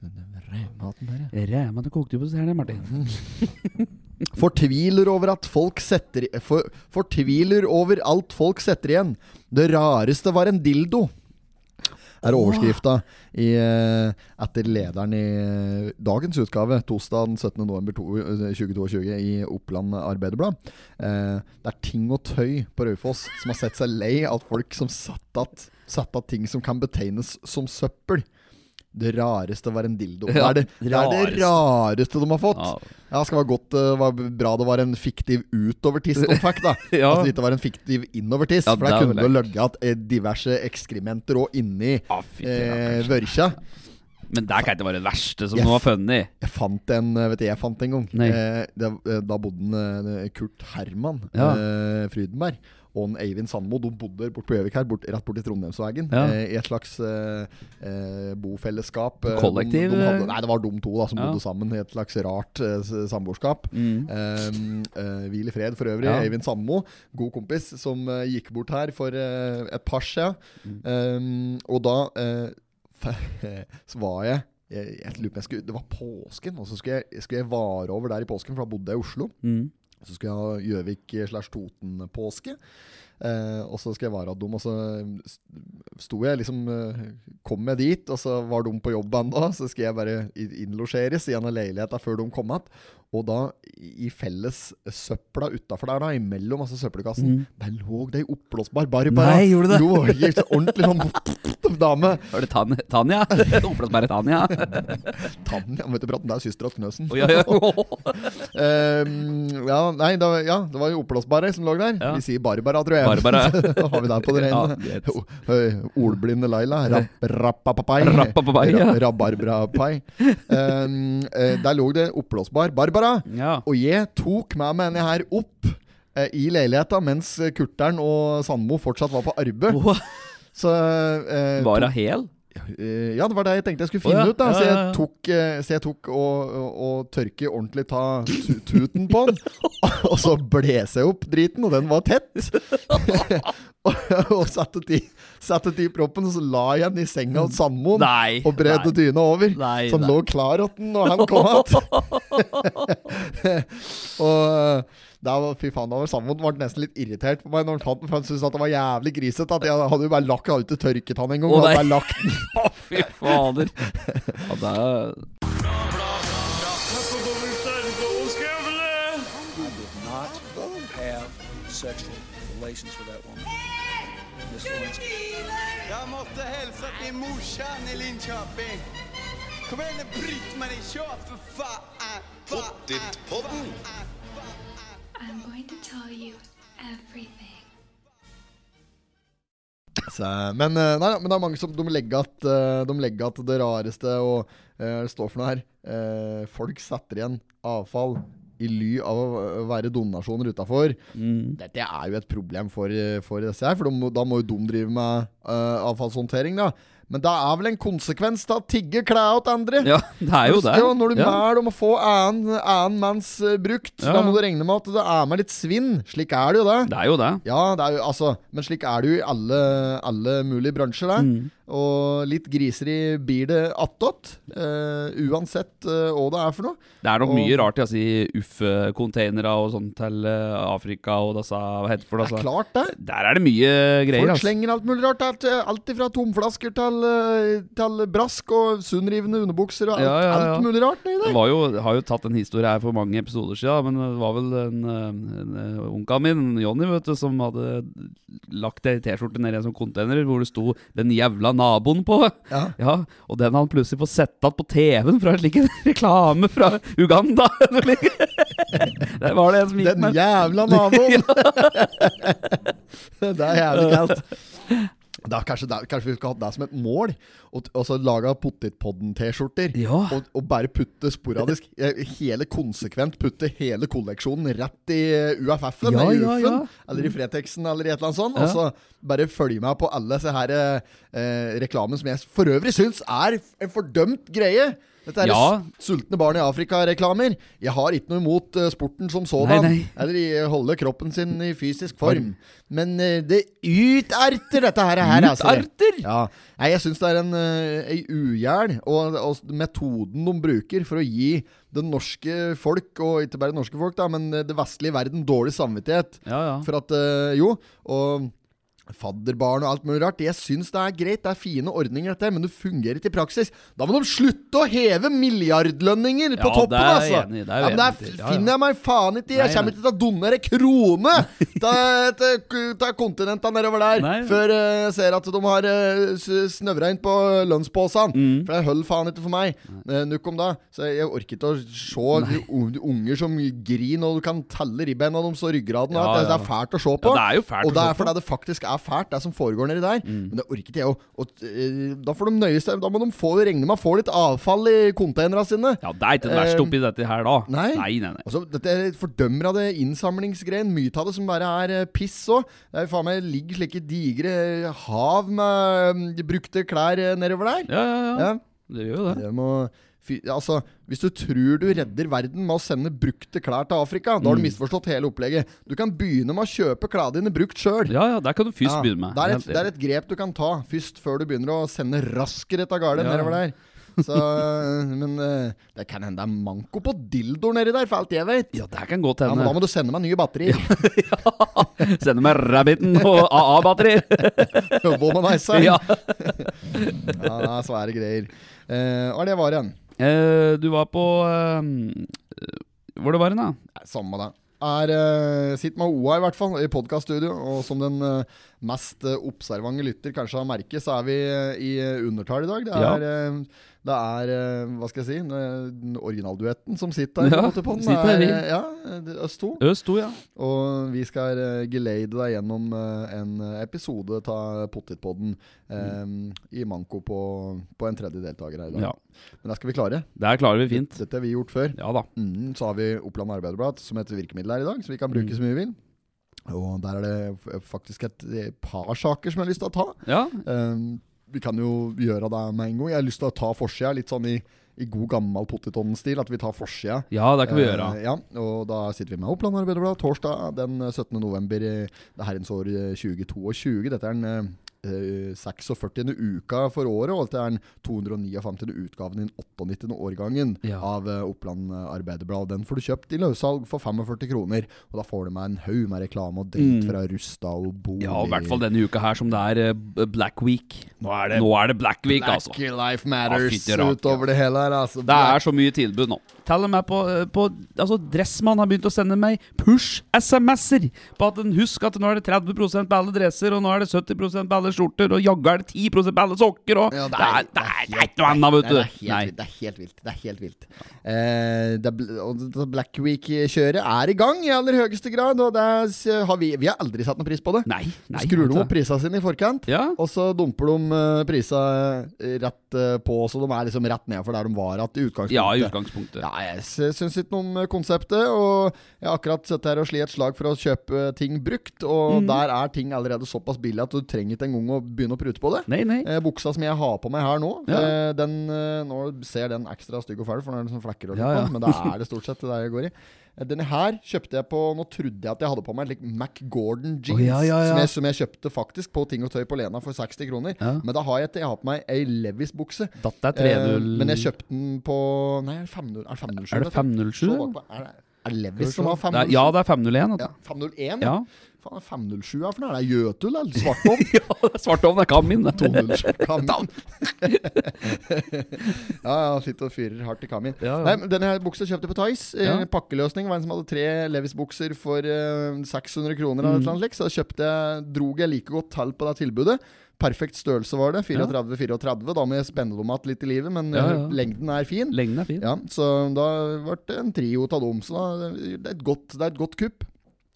Rematen der, ja. Ræma til kokte på stjerne, Martin. Fortviler over at folk setter for, Fortviler over alt folk setter igjen. Det rareste var en dildo. Er overskrifta eh, etter lederen i eh, dagens utgave, torsdag den 17. november to- eh, 2022, i Oppland Arbeiderblad. Eh, det er ting og tøy på Raufoss som har sett seg lei av folk som satt av satt att ting som kan betegnes som søppel. Det rareste var en dildo. Det er det, det, er det rareste. de har fått. Ja. Ja, skal være godt uh, var bra det var en fiktiv utovertiss de fikk, da. Ja. Altså det ikke var en fiktiv innovertiss. Ja, for der er kunne du ligget at, eh, diverse ekskrementer òg inni Ah, eh, vørkja. Men det kan ikke være det verste som Jeg noe var funny. Jeg fant en eh, Vet du, jeg fant en gang. Eh, da bodde en, Kurt Herman Ja. eh, Frydenberg og Eivind Sandmo De bodde bort på Gjøvik her, bort, rett borti Trondheimsvegen. Ja. Eh, I et slags eh, eh, bofellesskap. Eh, Kollektiv, De, de hadde, nei, det var de to da som Ja. bodde sammen i et slags rart eh, samboerskap. Mm. Eh, eh, Hvil i fred for øvrig. Ja. Eivind Sandmo, god kompis, som eh, gikk bort her for eh, et par siden. Mm. Eh, og da eh, så var jeg jeg, jeg jeg skulle, Det var påsken, og så skulle jeg, skulle jeg vare over der i påsken, for da bodde jeg i Oslo. Mm. Så skulle jeg ha Gjøvik slash Toten-påske. Eh, og så skal jeg være dum, og så sto jeg liksom eh, Kom jeg dit, og så var de på jobb ennå. Så skal jeg bare innlosjeres i en av leilighetene før de kom igjen. Og da, i felles søpla utafor der, da, imellom altså søppelkassen, Mm. der lå det ei oppblåsbar Barbara. Nei, gjorde det? Jo, helt ordentlig sånn dame. Var det Tan Tanja? Oppblåsbare Tanja? Tanja, vet du, praten, det er søstera til Knøsen. Oh, ja, ja. Ehm, ja, nei, da, ja, det var jo oppblåsbare som lå der. Ja. Vi sier Barbara, tror jeg. Barbara. da har vi det på det rene. Ja, Ordblinde Laila. Rapp, rappapapai. Rappapapai, ja. Ra- Rabarbrapai. Um, eh, der lå det oppblåsbar Barbara. Ja. Og jeg tok med meg henne her opp eh, i leiligheta mens Kurtern og Sandmo fortsatt var på arbeid. Oh. Så eh, Var tok- hun hel? Eh, Ja, det var det jeg tenkte jeg skulle finne finne ja. ut. da Ja, Så jeg tok, eh, så jeg tok og, og, og tørke ordentlig ta tuten på den. og så blåste jeg opp driten, og den var tett. og og satte ti Satte ti i proppen, og så la jeg den i senga hos Sandmoen. Og bredde dyna over. Nei, så den nei. lå klar den når han kom igjen. og var, fy faen, da var Sandmoen ble nesten litt irritert på meg når han fant den, for han syntes at det var jævlig grisete. At jeg hadde jo bare lagt den, hadde ikke tørket han engang. Å, jeg hadde nei. bare lagt den Å, fy fader. Ja, det er sexual relations with that woman. Miss Lewinsky. Jag måste hälsa till morsan i Linköping. Kom igen nu Britt-Marie, kör för fan! Pottitpodden! I'm going to tell you everything. Så, men, eh, nei, men det er mange som de legger at, eh, de legger at det rareste og eh, det står for noe her. eh, folk setter igjen avfall i ly av å være donasjoner utafor. mm. Dette er jo et problem for, for disse her, for de, da må jo de drive med uh, avfallshåndtering. da Men det er vel en konsekvens av å tigge klær til andre. Ja, det er jo det. Jo, når du Ja. mæler om å få annen, manns eh, brukt, Ja. da må du regne med at det er med litt svinn. Slik er det jo det. Det er jo det. Ja, det er jo, altså, men slik er det jo i alle, alle mulige bransjer. Der. Mm. Og litt griseri blir det attåt. Uh, uansett uh, hva det er for noe. Det er nok Og- mye rart i altså, UFF-containere og sånt til uh, Afrika og disse Hva heter det for Det det? er Altså. klart, det. Der er det mye greier. Folk Altså. slenger alt mulig rart. Alt, alt fra tomflasker til, til brask og sunnrivende underbukser og alt, Ja, ja, ja. alt mulig rart nedi Det var jo, har jo tatt en historie her for mange episoder siden, men det var vel en, en, en eh, onkelen min, Jonny, vet du, som hadde lagt ei T-skjorte ned i en sånn container hvor det sto 'Den jævla naboen' på. Ja. Ja, Og den han plutselig får sett igjen på TV-en fra en slik reklame fra Uganda. Der var det en som gikk Den med jævla naboen! det er jævlig kaldt. Er kanskje, er, kanskje vi skal ha det som et mål? Og, og så lage Pottitpodden-T-skjorter. Ja. Og, og bare putte sporadisk eh, Hele konsekvent putte hele kolleksjonen rett i eh, UFF-en, Ja, i ja, ja. eller i Fretexen, eller i et eller annet sånt. Og så bare følge med på alle disse her eh, reklamen som jeg for øvrig syns er en fordømt greie. Dette er Ja. sultne barn i Afrika-reklamer. Jeg har ikke noe imot eh, sporten som sådan, eller i holde kroppen sin i fysisk form. Men eh, det uterter dette her. her altså. Ja. Nei, jeg syns det er en, ei ugjæl, og, og metoden de bruker for å gi det norske folk, og ikke bare norske folk, da, men eh, det vestlige verden dårlig samvittighet. Ja, ja. For at, eh, jo, og fadderbarn og alt mulig rart. Jeg syns det er greit, det er fine ordninger, dette, men det fungerer ikke i praksis. Da må de slutte å heve milliardlønninger på Ja, toppen, det er altså! enig det er ja, men enig. Ja, finner jeg meg faen ikke i. Jeg kommer ikke til å donere krone til- kontinentene nedover der Nei. før eh, jeg ser at de har uh, snøvra inn på lønnsposene. Mm. For det holder faen ikke for meg. Nukk Nok om det. Så jeg orker ikke å se de unger som griner, og du kan telle ribbeina deres og ryggraden. Ja. Det, det er fælt å se på. Det er jo fælt og det er fordi det faktisk er fælt, det som foregår nedi der. Men det orket jeg. Og, eh, da får de nøye seg Da må de få regne med å få litt avfall i containerne sine. Ja, det er ikke det verste Eh, oppi dette her, da. nei. nei, nei. nei. Altså, dette er fordømmer av det innsamlingsgreien. Mye av det som bare er eh, piss òg. Det er faen meg ligger slike digre hav med mm, brukte klær nedover der. Ja, ja, ja. Ja. Det gjør jo det. Det må, altså, hvis du tror du redder verden med å sende brukte klær til Afrika, da har Mm. du misforstått hele opplegget. Du kan begynne med å kjøpe klærne dine brukt sjøl. Ja, ja, der kan du først begynne med. Det er, et, det er et grep du kan ta først, før du begynner å sende raskere av gårde Ja. nedover der. Så, men eh, det kan hende det er manko på dildoer nedi der, for alt jeg vet. Ja, det kan godt Ja, men da må du sende meg nye batterier. Sende meg Rabbiten og AA-batteri. Womanizer. ja. ja, svære greier. Eh, hva er det var igjen? Eh, du var på eh, Hvor det var hen, da? Samme det. Er, uh, sitter med OA i hvert fall, i podkaststudio. Og som den uh, mest uh, observante lytter kanskje har merket, så er vi uh, i undertall i dag. Det Ja. er, eh, det er eh, hva skal jeg si, eh, originalduetten som sitter her. Ja, på på den. sitter er, ja, Øst 2. Øst 2, ja. Og vi skal uh, geleide deg gjennom eh, en episode av Pottitpodden eh, i manko på, på en tredje deltaker her i dag. ja. Men det skal vi klare. Der klarer vi fint. Dette har vi gjort før. Ja da. Mm, så har vi Oppland Arbeiderblad som et virkemiddel her i dag, så vi kan bruke Mm. så mye vi vil. Og der er det faktisk et eh, par saker som jeg har lyst til å ta. Ja. Um, vi kan jo gjøre det med en gang. Jeg har lyst til å ta forsida, litt sånn i, i god gammel Pottitodden-stil. At vi tar forsida. ja, det kan vi gjøre. Eh, ja, og da sitter vi med Oppland Arbeiderblad torsdag den 17. november i det herrens år eh, 2022. Dette er en eh, eh, 46. uka for året, og det er den 259. utgaven i den 98. årgangen Ja. av eh, Oppland Arbeiderblad. Den får du kjøpt i løssalg for 45 kroner, og da får du med en haug med reklame og dritt Mm. fra Rusta og Bolig. Ja, i hvert fall denne uka her som det er eh, Black Week. Nå er det Nå er det Black Week, Black altså. Life Matters Ja, utover det hele her. Altså. Det er så mye tilbud nå. Til og med på, på altså Dressmann har begynt å sende meg push-SMS-er på at en husk at nå er det 30 på alle dresser, og nå er det 70 på alle skjorter, og jaggu er det 10 på alle sokker, og Ja, det, er, det, er, det er ikke noe annet, vet du. Det, er helt, vilt, det er helt vilt. Eh, det- Black Week-kjøret er i gang i aller høyeste grad. Og det har vi, vi har aldri satt noen pris på det. Nei, nei. Skrur de opp prisene sine i forkant, Ja. og så dumper de uh, prisene rett eh, på, så de er liksom rett ned for der de var i utgangspunktet. ja, i utgangspunktet. Ja, jeg sy- syns ikke noe om eh, konseptet, og jeg har akkurat sett her og slitt et slag for å kjøpe ting brukt, og mm. der er ting allerede såpass billig at du trenger ikke engang å begynne å prute på det. Nei, nei. Eh, buksa som jeg har på meg her nå, Ja. eh, den, eh, nå ser den ekstra stygg og fæl, for nå er sånn flekker og litt Ja, ja. på, men det er det stort sett det der jeg går i. Eh, Denne her kjøpte jeg på Nå trodde jeg at jeg hadde på meg like Mac Gordon jeans, oh, ja, ja, ja. Som, jeg, som jeg kjøpte faktisk på Ting og Tøy på Lena for 60 kroner. Men da har jeg, jeg har på meg ei Levis-bukse. Eh, men jeg kjøpte den på Nei, er det 507? Er det 507? Er det 507? Se eller? bakpå. Er det, er det Levis som har er- 507? Ja, det er 501. Ja, 501? du. Ja. Faen, er 507 er for noe? Er det Jøtul eller Svartovn? ja, Svartovn er Kamin, det er 207 Kamin. ja, ja, sitter og fyrer hardt i kamin. Ja, ja. Nei, men Denne buksa kjøpte på Tice. Eh, Ja. Pakkeløsning var en som hadde tre Levis-bukser for uh, 600 kroner. Eller Mm. noe slikt, så kjøpte jeg, drog jeg like godt tall på det tilbudet. Perfekt størrelse var det. 34-34. Da må jeg spenne dem igjen litt i livet, men Ja, eh, ja. lengden er fin. Lengden er fin. Ja, Så da ble det en trio av dem. Så da, det, er et godt, det er et godt kupp.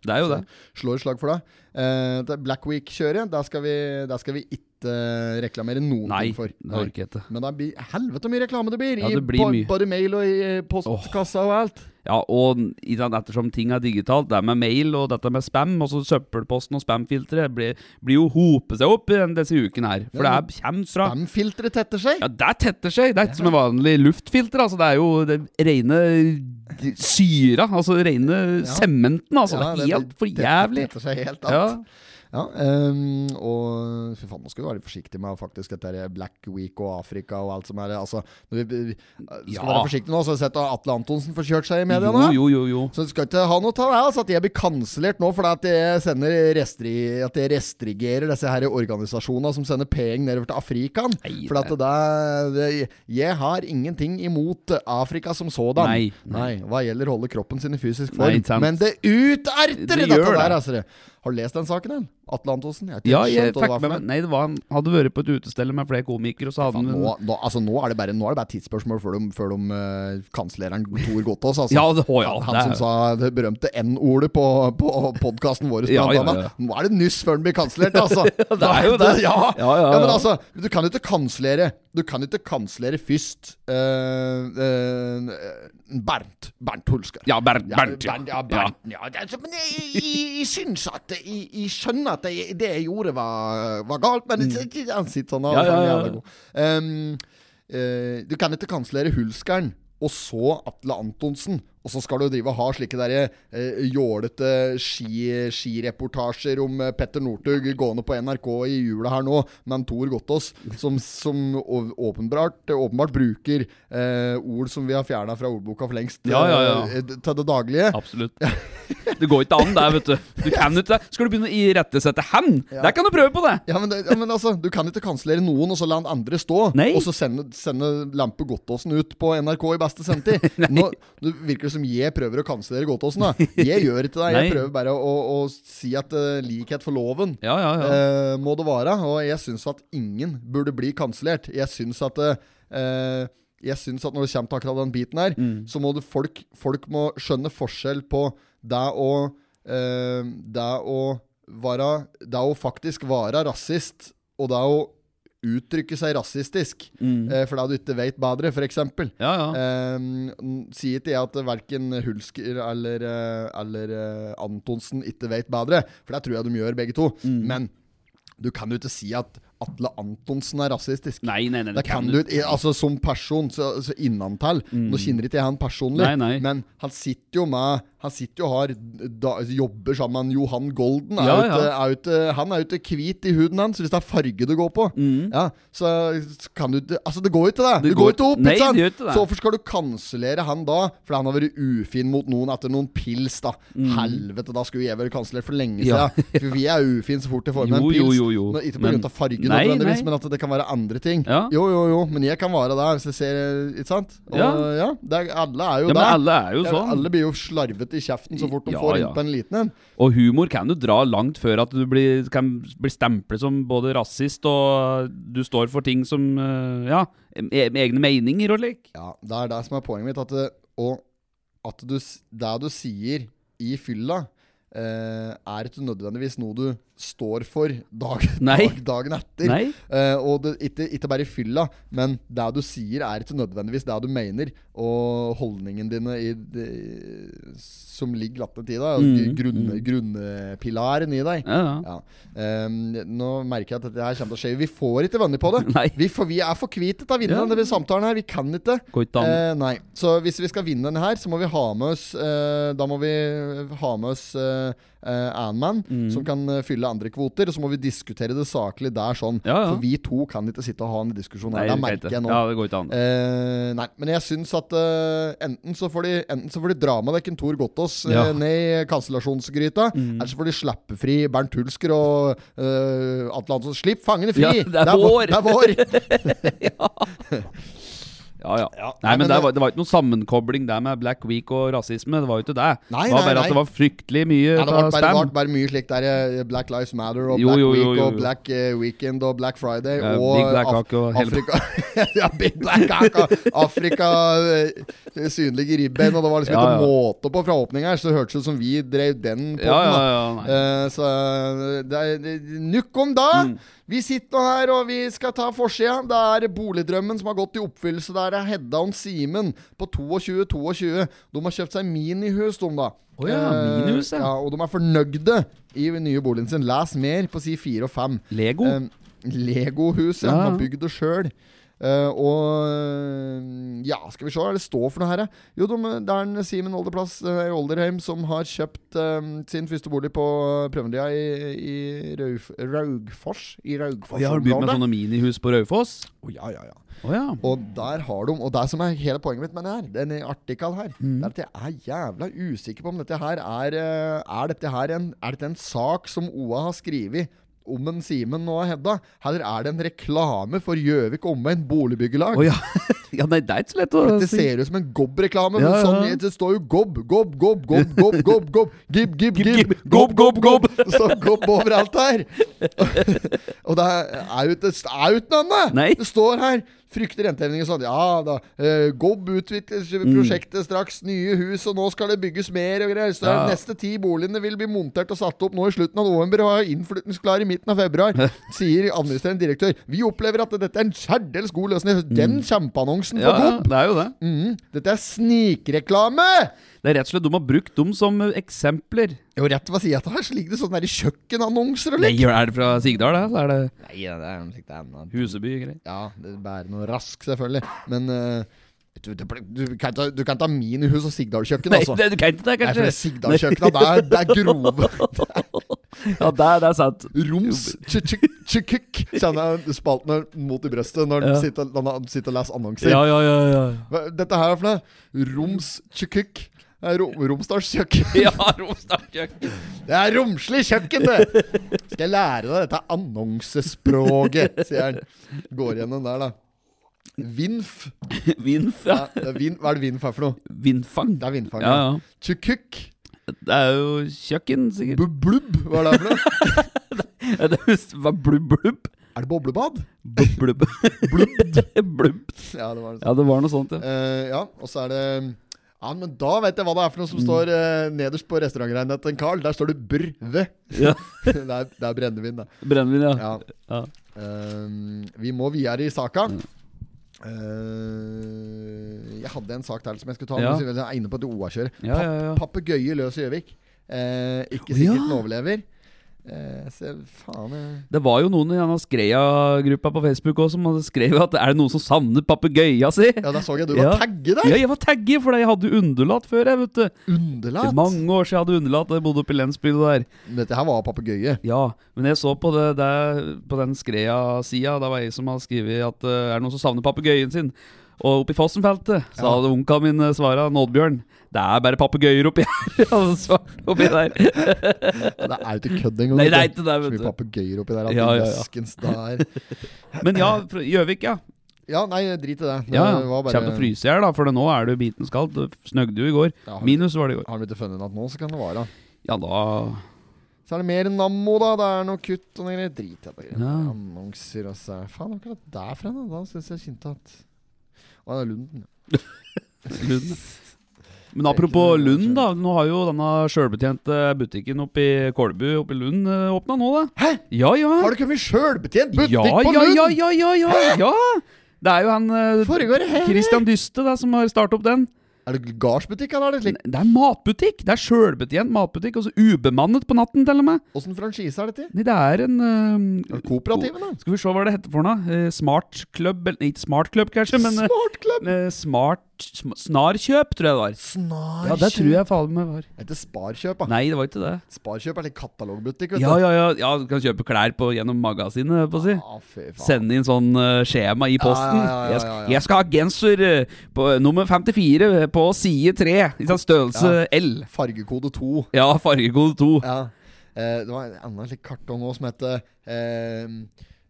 Det er jo det. Slår slag for deg. Uh, det Black Week-kjøret, der skal vi, der skal vi ikke eh, reklamere noen Nei, ting for. Nei, det jeg ikke. Men det blir helvete mye reklame det blir! Ja, det blir i, mye. både mail og i postkassa og alt. Ja, og ettersom ting er digitalt, det med mail og dette med spam, og så søppelposten og spamfilteret, blir, blir jo hopet seg opp i disse ukene her. For Ja, det er, kommer fra Spamfilteret tetter seg. Ja, det tetter seg. Det er ikke som en vanlig luftfilter. Altså, det er jo det rene syra. Altså rene sementen. Altså, Ja, det er helt for jævlig. Det tetter seg helt Ja. alt. Ja, um, og fy faen, nå skal vi være forsiktige med faktisk dette her Black Week og Afrika og alt som er Altså, vi, vi skal Ja. være forsiktige nå, så har jeg sett at Atle Antonsen får kjørt seg i mediene. Jo, jo, jo. jo. Så du skal ikke ha noe av altså, at jeg blir kansellert nå fordi at jeg sender restri, At jeg restrigerer disse her organisasjonene som sender penger nedover til Afrika. For at det, det, jeg har ingenting imot Afrika som sådan. Nei, nei. Hva gjelder å holde kroppen sin i fysisk form. Nei, Men det uterter Det dette der, det. altså. Har du lest den saken, eller? Atle Antonsen? Jeg Ja, jeg fikk med meg Nei, det var han hadde vært på et utested med flere komikere, og så hadde han nå, nå, altså, nå, er det bare, nå er det bare tidsspørsmål før de, før de uh, kanslerer Tor Gotaas, Altså. Ja, det- ja, han det som sa det berømte N-ordet på, på podkasten vår. Ja, ja. Nå er det nyss før den blir kansellert, altså. det er jo det. Ja, Ja, ja, men altså, du kan jo ikke kansellere Du kan ikke kansellere først uh, uh, Bernt. Bernt Hulsker. Ja, Bernt. Bernt, ja. Bernt, ja, Bernt, ja. det er så- Men jeg, jeg, jeg syns at Jeg, jeg skjønner at jeg, det jeg gjorde, var, var galt, men mm. han sitter sånn. Ja, ja, ja. god. Um, uh, du kan ikke kansellere Hulskeren, og så Atle Antonsen. Og så skal du drive og ha slike der eh, jålete ski, skireportasjer om eh, Petter Northug gående på NRK i jula her nå, med Tor Gottaas, som, som åpenbart, åpenbart bruker eh, ord som vi har fjerna fra ordboka for lengst, Ja, ja, ja. eh, til det daglige. Absolutt. Det går ikke an, det, vet du. Du kan ikke det. Skal du begynne å irettesette hen? Der kan du prøve på det! Ja, men, det, ja, men altså, Du kan ikke kansellere noen og så la den andre stå, Nei. og så sende, sende Lampe Godtåsen ut på NRK i beste sendetid. Nå det virker det som jeg prøver å kansellere Godtåsen. da Jeg gjør ikke det. Jeg Nei. prøver bare å, å, si at uh, likhet for loven Ja, ja, ja. eh, må det være. Og jeg syns at ingen burde bli kansellert. Jeg syns at uh, jeg syns at når det kommer til akkurat den biten her, Mm. så må folk, folk må skjønne forskjell på det å eh, Det å være Det å faktisk være rasist, og det å uttrykke seg rasistisk Mm. eh, fordi du ikke vet bedre, f.eks. Ja, ja. Um, sier ikke jeg at verken Hulsker eller, eh, eller uh, Antonsen ikke vet bedre, for det tror jeg de gjør, begge to. Mm. Men du kan jo ikke si at Atle Antonsen er rasistisk. Nei, nei, nei. Det kan du. Altså Som person, så, så innantil. Nå kjenner ikke jeg han personlig, Mm. Nei, nei. men han sitter jo med Han sitter jo har da, jobber sammen med Johan Golden. Er Ja, ja. er ute, han er jo ikke hvit i huden hans, hvis det er farge det går på. Ja, så kan du Altså, det går jo ikke, det. Det, Det går jo ikke opp, Nei, det ikke det. Så hvorfor skal du kansellere han da? Fordi han har vært ufin mot noen etter noen pils, da. Helvete, da skulle jeg vært kansellert for lenge siden. Ja. For vi er ufine så fort jeg får med en pils. jo, jo, jo. Ikke på Men- grunn av farge Nei, nødvendigvis, nei. men at det kan være andre ting. Ja. Jo, jo, jo, men jeg kan være der hvis jeg ser Ikke sant? Og, Ja. ja. det er, alle er jo Ja, der. alle er jo sånn. Alle blir jo slarvete i kjeften så fort de får inn på en liten en. Og humor kan du dra langt før at du blir, kan bli stemplet som både rasist og du står for ting som eh, Ja, med egne meninger og lik. Ja, det er det som er poenget mitt. At, det, og at du, det du sier i fylla, eh, er ikke nødvendigvis noe du står for dag, dag, dagen etter. Eh, og det, ikke, ikke bare i fylla, men det du sier, er ikke nødvendigvis det du mener. Og holdningen dine i, det, som ligger lattent til deg, Mm, grunn, grunnpilaren i deg. Ja, ja. Ja. Um, nå merker jeg at dette her kommer til å skje. Vi får ikke venner på det. Vi, får, vi er for hvite til å vinne denne samtalen her. Vi kan ikke. Nei. Så hvis vi skal vinne denne her, så må vi ha med oss Da må vi ha med oss uh, Anman, Mm. som kan eh, fylle andre kvoter. Og så må vi diskutere det saklig der sånn. Ja, ja. For vi to kan ikke sitte og ha en diskusjon her. Det det merker jeg nå. Ja, det går ikke an. Eh, nei, men jeg syns at eh, enten, så de, enten så får de dra med deg Tor Gottaas eh, Ja. Mm. ned i kansellasjonsgryta, eller så får de slippe fri Bernt Hulsker og uh, Atle Hansson. Slipp fangene fri! Ja, det er vår! Det er vår! Ja, ja. Ja, Nei, nei, men men det var, det var ikke noen sammenkobling der med Black Week og rasisme. Det var jo ikke det. Nei, det var bare nei. at det var fryktelig mye nei, det ble bare, bare, mye slikt der. eh, Black Lives Matter og Jo, Black jo, jo, Week og Black eh, Weekend og Black Friday Ja, og Big Black Cock og Afrika Ja, Big Black Cock Afrika eh, synlige ribbein, og det var liksom Ja, ikke ja. måte på fra åpning her, så det hørtes ut som vi drev den på Ja, ja, ja. Eh, så det er nukk om da! Mm. Vi sitter her, og vi skal ta forsida. Det er boligdrømmen som har gått i oppfyllelse. Der er Hedda og Simen på 22-22. De har kjøpt seg minihus, de, da. Oh ja, minihus, ja. ja. Og de er fornøyde i nye boligen sin. Les mer på side 4 og 5. Lego. Eh, Legohus, ja. Ja, De har bygd det sjøl. Og eh, Ja, skal vi se hva det står for noe her? Jo, de, det er en Simen Olderplass eh, i Olderheim som har kjøpt eh, sin første bolig på Prøvendia i, i Rauf, Raugfors. I Raugfors ja, har du begynt med sånne minihus på Raufoss? Oh, ja, ja, ja. Oh, ja. Og der har de Og det som er hele poenget mitt med det her, denne artikkelen her, Mm. det er at jeg er jævla usikker på om dette her er eh, Er dette her en, er dette en sak som OA har skrevet om en Simen og Hedda? Heller er det en reklame for Gjøvik Omveien boligbyggelag? Oh, ja. ja. Nei, det er ikke så lett å Det si. ser ut som en Gobb-reklame. Ja, ja. Sånn, det står jo Gobb, Gobb, Gobb, Gobb, Gobb, Gobb, Gobb, Gib, Gib, Gib, Gib, gib, gobb, gobb, gobb. Det står Gobb overalt her. og det er jo ikke noe annet. Det står her Frykter rentehevinger sånn. Ja da. eh, Gobb utvikler Mm. prosjektet straks. Nye hus, og nå skal det bygges mer og greier. Så Ja. de neste ti boligene vil bli montert og satt opp nå i slutten av november og er innflytningsklare i midten av februar, sier administrerende direktør. Vi opplever at dette er en særdeles god løsning. Den kjempeannonsen for Mm. Ja, ja, Gobb det er jo det. Mm. Dette er snikreklame! Det er rett og slett De har brukt dem som eksempler. Jo, rett ved siden av her så ligger det sånne kjøkkenannonser og Nei. Er det fra Sigdal, da? Er det Nei, ja, det er noe slikt annet. Huseby-greier? Ja, det bærer noe rask, selvfølgelig. Men uh, du, du, du, kan ta, du kan ta minihus og Sigdal-kjøkken, altså. Nei, du kan ikke det, Nei, for det kanskje? Sigdal-kjøkkenet, det er, det er grove. Ja, det er, det er sant. Roms tjukk Kjenner jeg spalten mot i brøstet når han Ja. sitter, sitter og leser annonser. Ja, ja, ja. ja. Dette her er for noe? Roms tjukk Rom, Romsdals kjøkken. Ja, Romsdalskjøkken. Det er romslig kjøkken, det! Skal jeg lære deg dette annonsespråket, sier han. Går gjennom der, da. Vinf. Vinf, Ja, ja. vin, hva er det vinf er for noe? Vindfang. Det er vindfang. Ja, Ja. Tjukuk. Det er jo kjøkken, sikkert. Bublubb. Hva er det for noe? Ja, Det var blubb, blubb. Er det boblebad? Blubb, blubb. Blubb. blubb. Ja, det var det. Ja, det var noe sånt, ja. Uh, ja, og så er det Ja, men da vet jeg hva det er for noe som står eh, nederst på restaurantregnet til Carl. Der står det brve. ja. det, er, det er brennevin, det. Brennevin, ja. Ja. Ehm, vi må videre i saka. Mm. Uh, jeg hadde en sak der som jeg skulle ta. Ja. men Jeg er inne på et OA-kjør. Ja, ja, ja. Papegøye løs i Gjøvik. Uh, ikke sikkert den overlever. Eh, se, faen. Det var jo noen i denne Skreia-gruppa på Facebook også som skrev at er det noen som savner papegøya si? Ja, der så jeg du Ja. var tagget der! Ja, jeg var tagge, for jeg hadde underlatt før, jeg, vet du. Det Underlat! er mange år siden jeg hadde underlatt jeg bodde oppe i lensbygda der. Dette her var papegøye. Ja, men jeg så på, det, der, på den Skreia-sida, da var jeg som hadde skrevet at eh, er det noen som savner papegøyen sin? Og oppe i Fossenfeltet så Ja. hadde onkelen min eh, svara Nådbjørn. Det er bare papegøyer oppi her. Oppi der. Det er jo ikke kødd engang. Nei, det er ikke det, Så mye du. papegøyer oppi der. Ja, ja, ja. Men ja, Gjøvik, ja. Ja, nei, drit i det. det ja. bare- Kommer til å fryse i hjel, da, for nå er det jo bitens kaldt. Det snøgde jo i går. Ja, Minus var det i går. har du ikke funnet noe nå, så kan det være. Ja, da Så er det mer Nammo, da. Det er noe kutt og noe greier. Drit i det. Ja. Annonser og så Faen, hva er det der fra? Da, da syns jeg kjente at Å, det er Lunden. Lund. Men apropos Lund, da. Nå har jo denne sjølbetjente butikken oppe i Kolbu oppe i Lund åpna nå, da. Hæ? Ja, ja. Har det kommet sjølbetjent butikk ja, på Lund? ja, ja, ja, ja, ja. Det er jo han eh, Foregår det her? Christian Dyste da, som har startet opp den. Er det gardsbutikk, eller er det slik? Det er matbutikk! Det er sjølbetjent matbutikk. Og så ubemannet på natten, til og med. Åssen franchise er dette? Nei, det er en uh, eh, da? Skal vi se hva det heter for noe? Uh, smart Club eller, Ikke Smart Club, kanskje, men uh, Smart Club! Uh, Smart sm Snarkjøp, tror jeg det var. Snarkjøp. Ja, det tror jeg faen meg var. Det heter Sparkjøp, da. Nei, det var ikke det. Sparkjøp er litt katalogbutikk, vet du. ja, ja, ja, du kan kjøpe klær på, gjennom magasinet, på å si. Ah, fy faen. Sende inn sånn skjema i posten. Ja, ja, ja, ja, Jeg, ja, sk- ja. jeg skal ha genser på nummer 54 på side 3. I sånn Størrelse L. Fargekode 2. Ja, fargekode 2. Ja. Eh, det var en annen kartong òg som heter eh,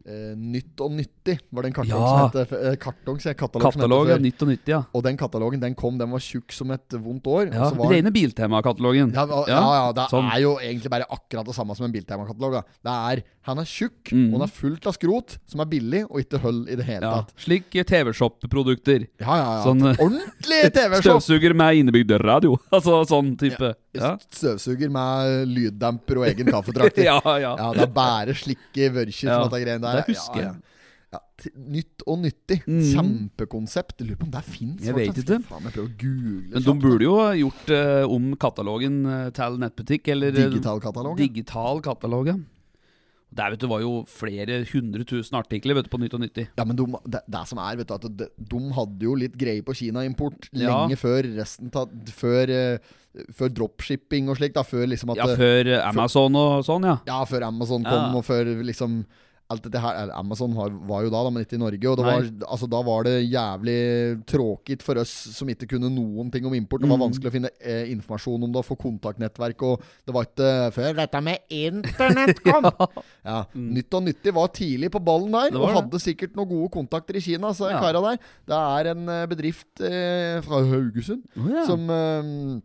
eh, Nytt og nyttig. 90 var det en kartong Ja. som het eh, Kartong, sier jeg. Katalog, Katalog, ja. før. Nytt og nyttig, ja. Og den katalogen den kom, den var tjukk som et vondt år. ja. var, Rene Biltema-katalogen. ja, ja, ja, det sånn. er jo egentlig bare akkurat det samme som en Biltema-katalog. Det er, Han er tjukk, Mm. og han er fullt av skrot, som er billig, og ikke hull i det hele tatt. Slik TV-shop-produkter. Ja, ja, ja. Sånn, eh, Ordentlig TV-shop! Støvsuger med innebygd radio. Altså sånn type. Ja, Støvsuger med lyddemper og egen kaffetrakter. ja. ja. Ja, det er bare slikke vørkjer Ja, som dette greiene der. det husker ja, jeg. Nytt og nyttig. Mm. Kjempekonsept. Jeg lurer på om det fins. Jeg vet ikke. Faen, jeg prøver å google Men de burde jo ha gjort uh, om katalogen eh, til nettbutikk, eller eh, Digitalkatalog. Digital katalog, ja. Der vet du var jo flere hundre tusen artikler vet du, på Nytt og Nyttig. Ja, men de, det, det som er, vet du, at de, de hadde jo litt greie på Kina-import Ja. lenge før resten ta, Før, før dropshipping og slikt. da, Før liksom at Ja, før Amazon Amazon og sånn, ja. Ja, før Amazon kom, Ja. og før liksom Alt dette her Amazon har, var jo da, men ikke i Norge. Og var, altså, da var det jævlig tråkigt for oss som ikke kunne noen ting om import. Det var Mm. vanskelig å finne eh, informasjon om det, og få kontaktnettverk. Og det var ikke før dette med internett kom! ja. Nytt og nyttig var tidlig på ballen der, og hadde sikkert noen gode kontakter i Kina. Så Ja. kara der Det er en eh, bedrift eh, fra Haugesund oh, ja. som eh,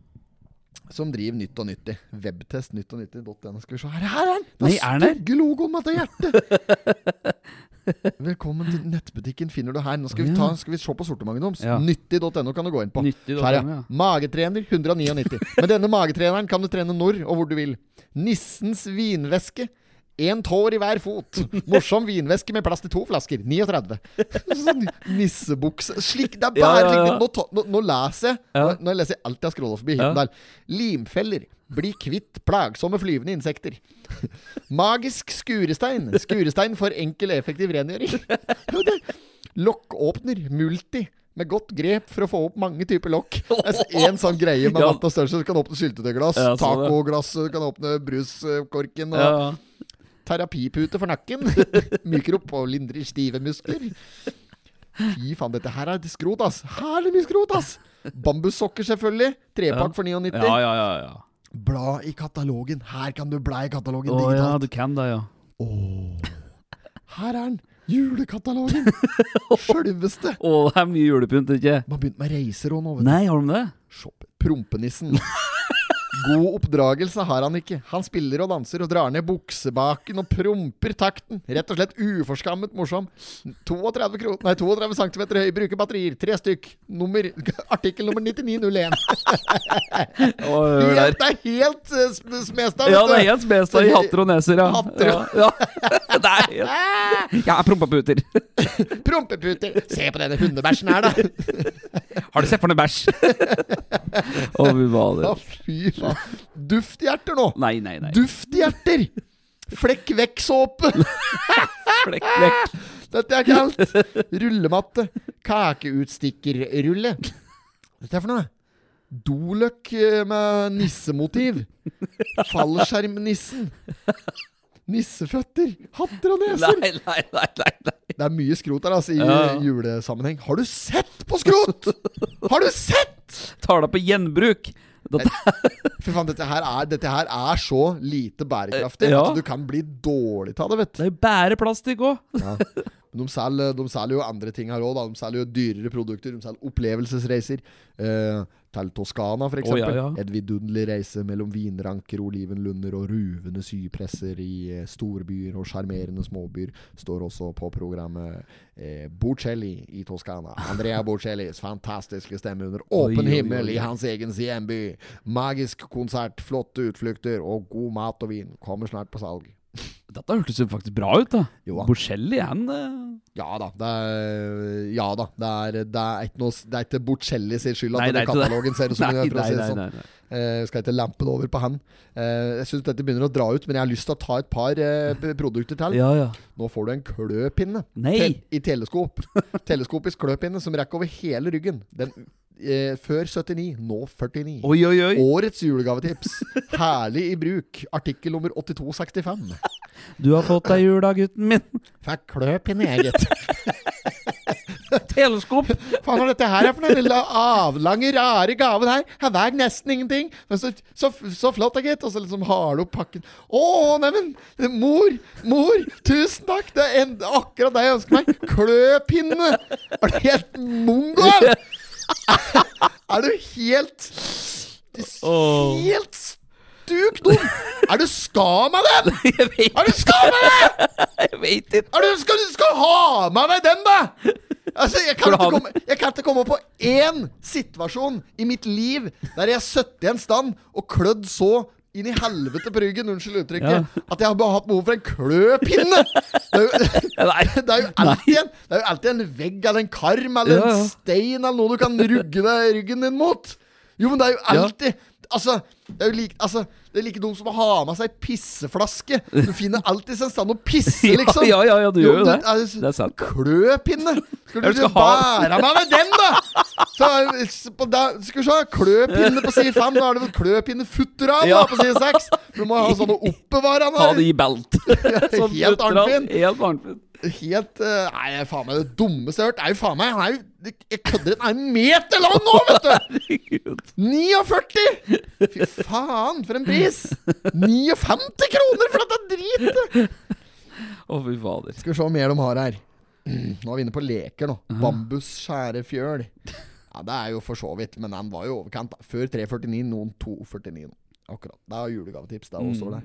som driver Nytt og Nyttig. Webtest nytt og nyttig.no. Skal vi se her, her er den! Den stygge logoen med det hjertet! Velkommen til nettbutikken. Finner du her. Nå skal vi, ta, skal vi se på sortimentet deres. Ja. Nyttig.no kan du gå inn på. Her, ja. Magetrener 199. Med denne magetreneren kan du trene når og hvor du vil. Nissens vinvæske. Én tår i hver fot. Morsom vinvæske med plass til to flasker. 39. Sånn nissebukse Slik, Det er bare ja, ja. ja. Nå, nå, nå leser jeg nå, nå leser jeg alt jeg har scrolla forbi. Ja. Limfeller. Bli kvitt plagsomme flyvende insekter. Magisk skurestein. Skurestein for enkel effektiv rengjøring. Lokkåpner. Multi. Med godt grep for å få opp mange typer lokk. En sånn greie med Ja. vatt og størrelse. Du kan åpne syltetøyglass, ja. tacoglass, du kan åpne bruskorken. Og Ja. Terapipute for nakken. Myker opp og lindrer stive muskler. Fy faen, dette her er skrot, ass. Herlig mye skrot, ass. Bambussokker, selvfølgelig. Trepakk for 99. Ja, ja, ja. ja. Bla i katalogen. Her kan du bla i katalogen Å ja, du kan det, ja. Her er den. Julekatalogen. Sjølveste. Å, det er mye julepynt, ikke Man har begynt med reiser òg nå, vet du. Nei, har de det? Shop. Prompenissen. God oppdragelse har han ikke. Han spiller og danser og drar ned buksebaken og promper takten. Rett og slett uforskammet morsom. 32, kro nei, 32 cm høy, bruker batterier. Tre stykk. Nummer, artikkel nummer 9901. Å. Helt, det er helt uh, smestad, Ja, det er helt Smestad i hatter og neser, ja. Hatter, ja. ja. Det er helt Ja, prompeputer. Prompeputer. Se på denne hundebæsjen her, da. Har du sett for noe bæsj? Å, fy fader. faen. Dufthjerter nå. Nei, nei, nei. Dufthjerter. Flekk vekk-såpe. Flekk, vekk. Dette er kaldt. Rullematte. Kakeutstikkerrulle. Dette er for noe? Doløk eh, med nissemotiv. Fallskjermnissen. Nisseføtter. Hatter og neser. Nei, nei, nei, nei, nei. Det er mye skrot her altså, i Ja. julesammenheng. Har du sett på skrot?! Har du sett?! Tar det på gjenbruk. Fy faen, dette her, er, dette her er så lite bærekraftig Eh, ja. at du kan bli dårlig av det, vet du. det er jo bare plastikk òg. Ja. Men de selger, de selger jo andre ting her òg. De selger jo dyrere produkter. De selger opplevelsesreiser. Eh, til Toskana, f.eks. Oh, ja, ja. Et vidunderlig reise mellom vinranker, olivenlunder og ruvende sypresser i eh, storbyer og sjarmerende småbyer. Står også på programmet eh, Bocelli i Toskana. Andrea Bocellis fantastiske stemme under åpen oi, himmel oi. i hans egen hjemby. Magisk konsert, flotte utflukter og god mat og vin. Kommer snart på salg. Dette hørtes jo faktisk bra ut, da. Jo Bocelli, han eh, Ja da. Det er, ja da. Det er, det er ikke noe Det er ikke Bocelli sin skyld at Nei, denne katalogen ser ut som den gjør, for å nei, si det sånn. nei, nei. Eh, skal ikke lampe det over på han. Eh, jeg syns dette begynner å dra ut, men jeg har lyst til å ta et par eh, produkter til. Ja, ja. Nå får du en kløpinne! Tel- i teleskop. Teleskopisk kløpinne som rekker over hele ryggen. Den eh, Før 79, nå 49. Oi, oi, oi. Årets julegavetips. Herlig i bruk. Artikkel nummer 8265. Du har fått deg jul da, gutten min. Fikk kløpinne, jeg, gitt. Teleskop! Faen, hva dette her er for noe? Lille avlange, rare gaven her. Her veier nesten ingenting. Men så, så, så flott, da, gitt. Og så liksom har du opp pakken. Å, neimen, mor, mor, tusen takk. Det er en, akkurat det jeg ønsker meg. Kløpinne. Er du helt mongo? Er du helt. Helt stuk dum? Er du skam av den? Jeg vet, Er du skam av den? jeg vet ikke. Er du, skal du skal ha med deg den, da! Altså, jeg, kan ikke komme, jeg kan ikke komme på én situasjon i mitt liv der jeg satt i en stand og klødd så inn i helvete på ryggen, unnskyld uttrykket, at jeg har hatt behov for en kløpinne! Det er jo, det er jo alltid en, det er jo alltid en vegg eller en karm eller Ja, ja. en stein eller noe du kan rugge deg ryggen din mot. Jo, men det er jo alltid Altså, det er jo like, altså, det er like dumt som å ha med seg pisseflaske. Du finner alltid en stand å pisse, liksom. ja, ja, ja, du gjør jo det. Altså, Det er sant. Kløpinne! Skal du du bære meg med den, da? Så, da, skal vi se, kløpinne på side fem. Da er det vel kløpinne futteran Ja. på side seks. Du må ha sånne oppbevarende. Ha det i belt. Sånn Helt. Arnfinn. Helt Arnfinn. Helt uh, Nei, faen meg det dummeste jeg har hørt. Er jo faen meg Han er jo Jeg kødder Den er en meter lang nå, vet du! 49! Fy faen, for en pris! 59 kroner for dette dritet! Å, fy fader. Skal vi se hva mer de har her. Nå er vi inne på leker nå. Bambusskjærefjøl. Ja, det er jo for så vidt, men den var jo overkant. Før 349, noen 249 nå. Akkurat. Det er julegavetips. Det er også der.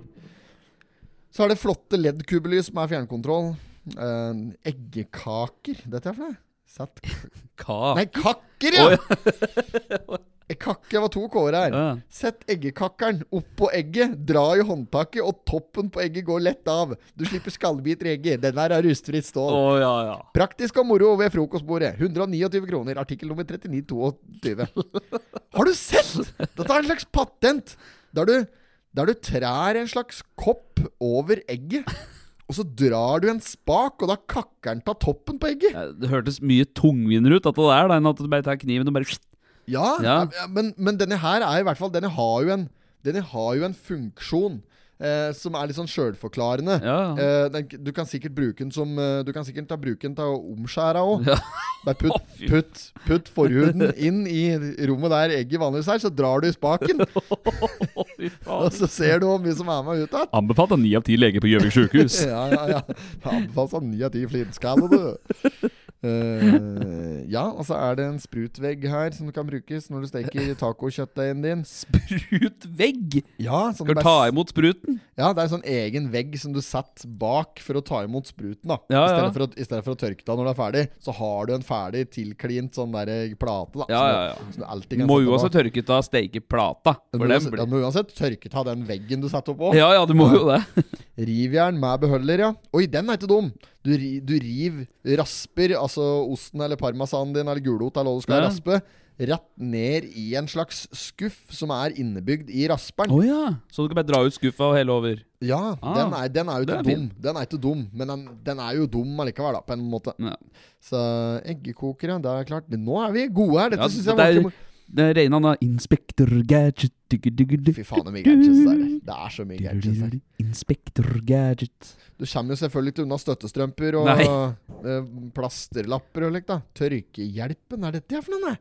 Så er det flotte LED-kubelys med fjernkontroll. Uh, eggekaker. Dette er for noe? Sett Hva? Nei, kakker, ja! Oh, ja. Kakke var to kår her. Ja. Sett eggekakkeren oppå egget, dra i håndtaket, og toppen på egget går lett av. Du slipper skallbiter i egget. Den der er rustfritt stål. Oh, ja, ja. Praktisk og moro ved frokostbordet. 129 kroner. Artikkel nummer 3922. Har du sett? Dette er en slags patent. Der du, der du trær en slags kopp over egget. Og så drar du en spak, og da kakker den av toppen på egget. Ja, Det hørtes mye tungvinner ut, dette der, da, enn at du bare tar kniven og bare Ja, Ja. men, men denne her er i hvert fall Denne har jo en, har jo en funksjon eh, som er litt sånn sjølforklarende. Ja. Eh, den, du kan sikkert bruke den som eh, Du kan sikkert ta bruke den til å omskjære òg. Ja. Bare putt, putt, putt forhuden inn i rommet der egget vanligvis er, så drar du i spaken. Og så ser du hvor mye som er med ut igjen. Anbefalt av ni av ti leger på Gjøvik sjukehus. Ja, ja, ja. Anbefalt av ni av ti flintskaller, du. Eh, ja, og så er det en sprutvegg her som kan brukes når du steker tacokjøttdeigen din. Sprutvegg! Ja, sånn Skal du ta imot spruten? Ja, det er en sånn egen vegg som du setter bak for å ta imot spruten. da Ja, I, stedet ja. For å, I stedet for å tørke deg når du er ferdig, så har du en ferdig tilklint sånn der plate. da Ja, som, ja, ja. Du, som du Må uansett tørke av stekeplata. For den blir må uansett tørke av den veggen du setter opp òg. Ja, ja, du må jo det. Rivjern med beholder, ja. Oi, den er ikke dum. Du, du river rasper, altså osten eller parmesanen din eller gulrot eller hva du skal Ja. raspe, rett ned i en slags skuff som er innebygd i rasperen. Oh, ja. Så du kan bare dra ut skuffa og helle over? Ja, Ah, den, er, den er jo ikke er dum. Den er ikke dum, men den, den er jo dum allikevel, da, på en måte. Ja. Så eggekokere, det er klart. Men nå er vi gode her. Dette Ja, synes det jeg var Det rene han Inspector Gadget. Fy faen, det er mye gadgets der. Det er så mye gadgets der. Inspector Gadget. Du kommer jo selvfølgelig ikke unna støttestrømper og Nei. eh, plasterlapper og likt, da. Tørkehjelpen, er dette for noe?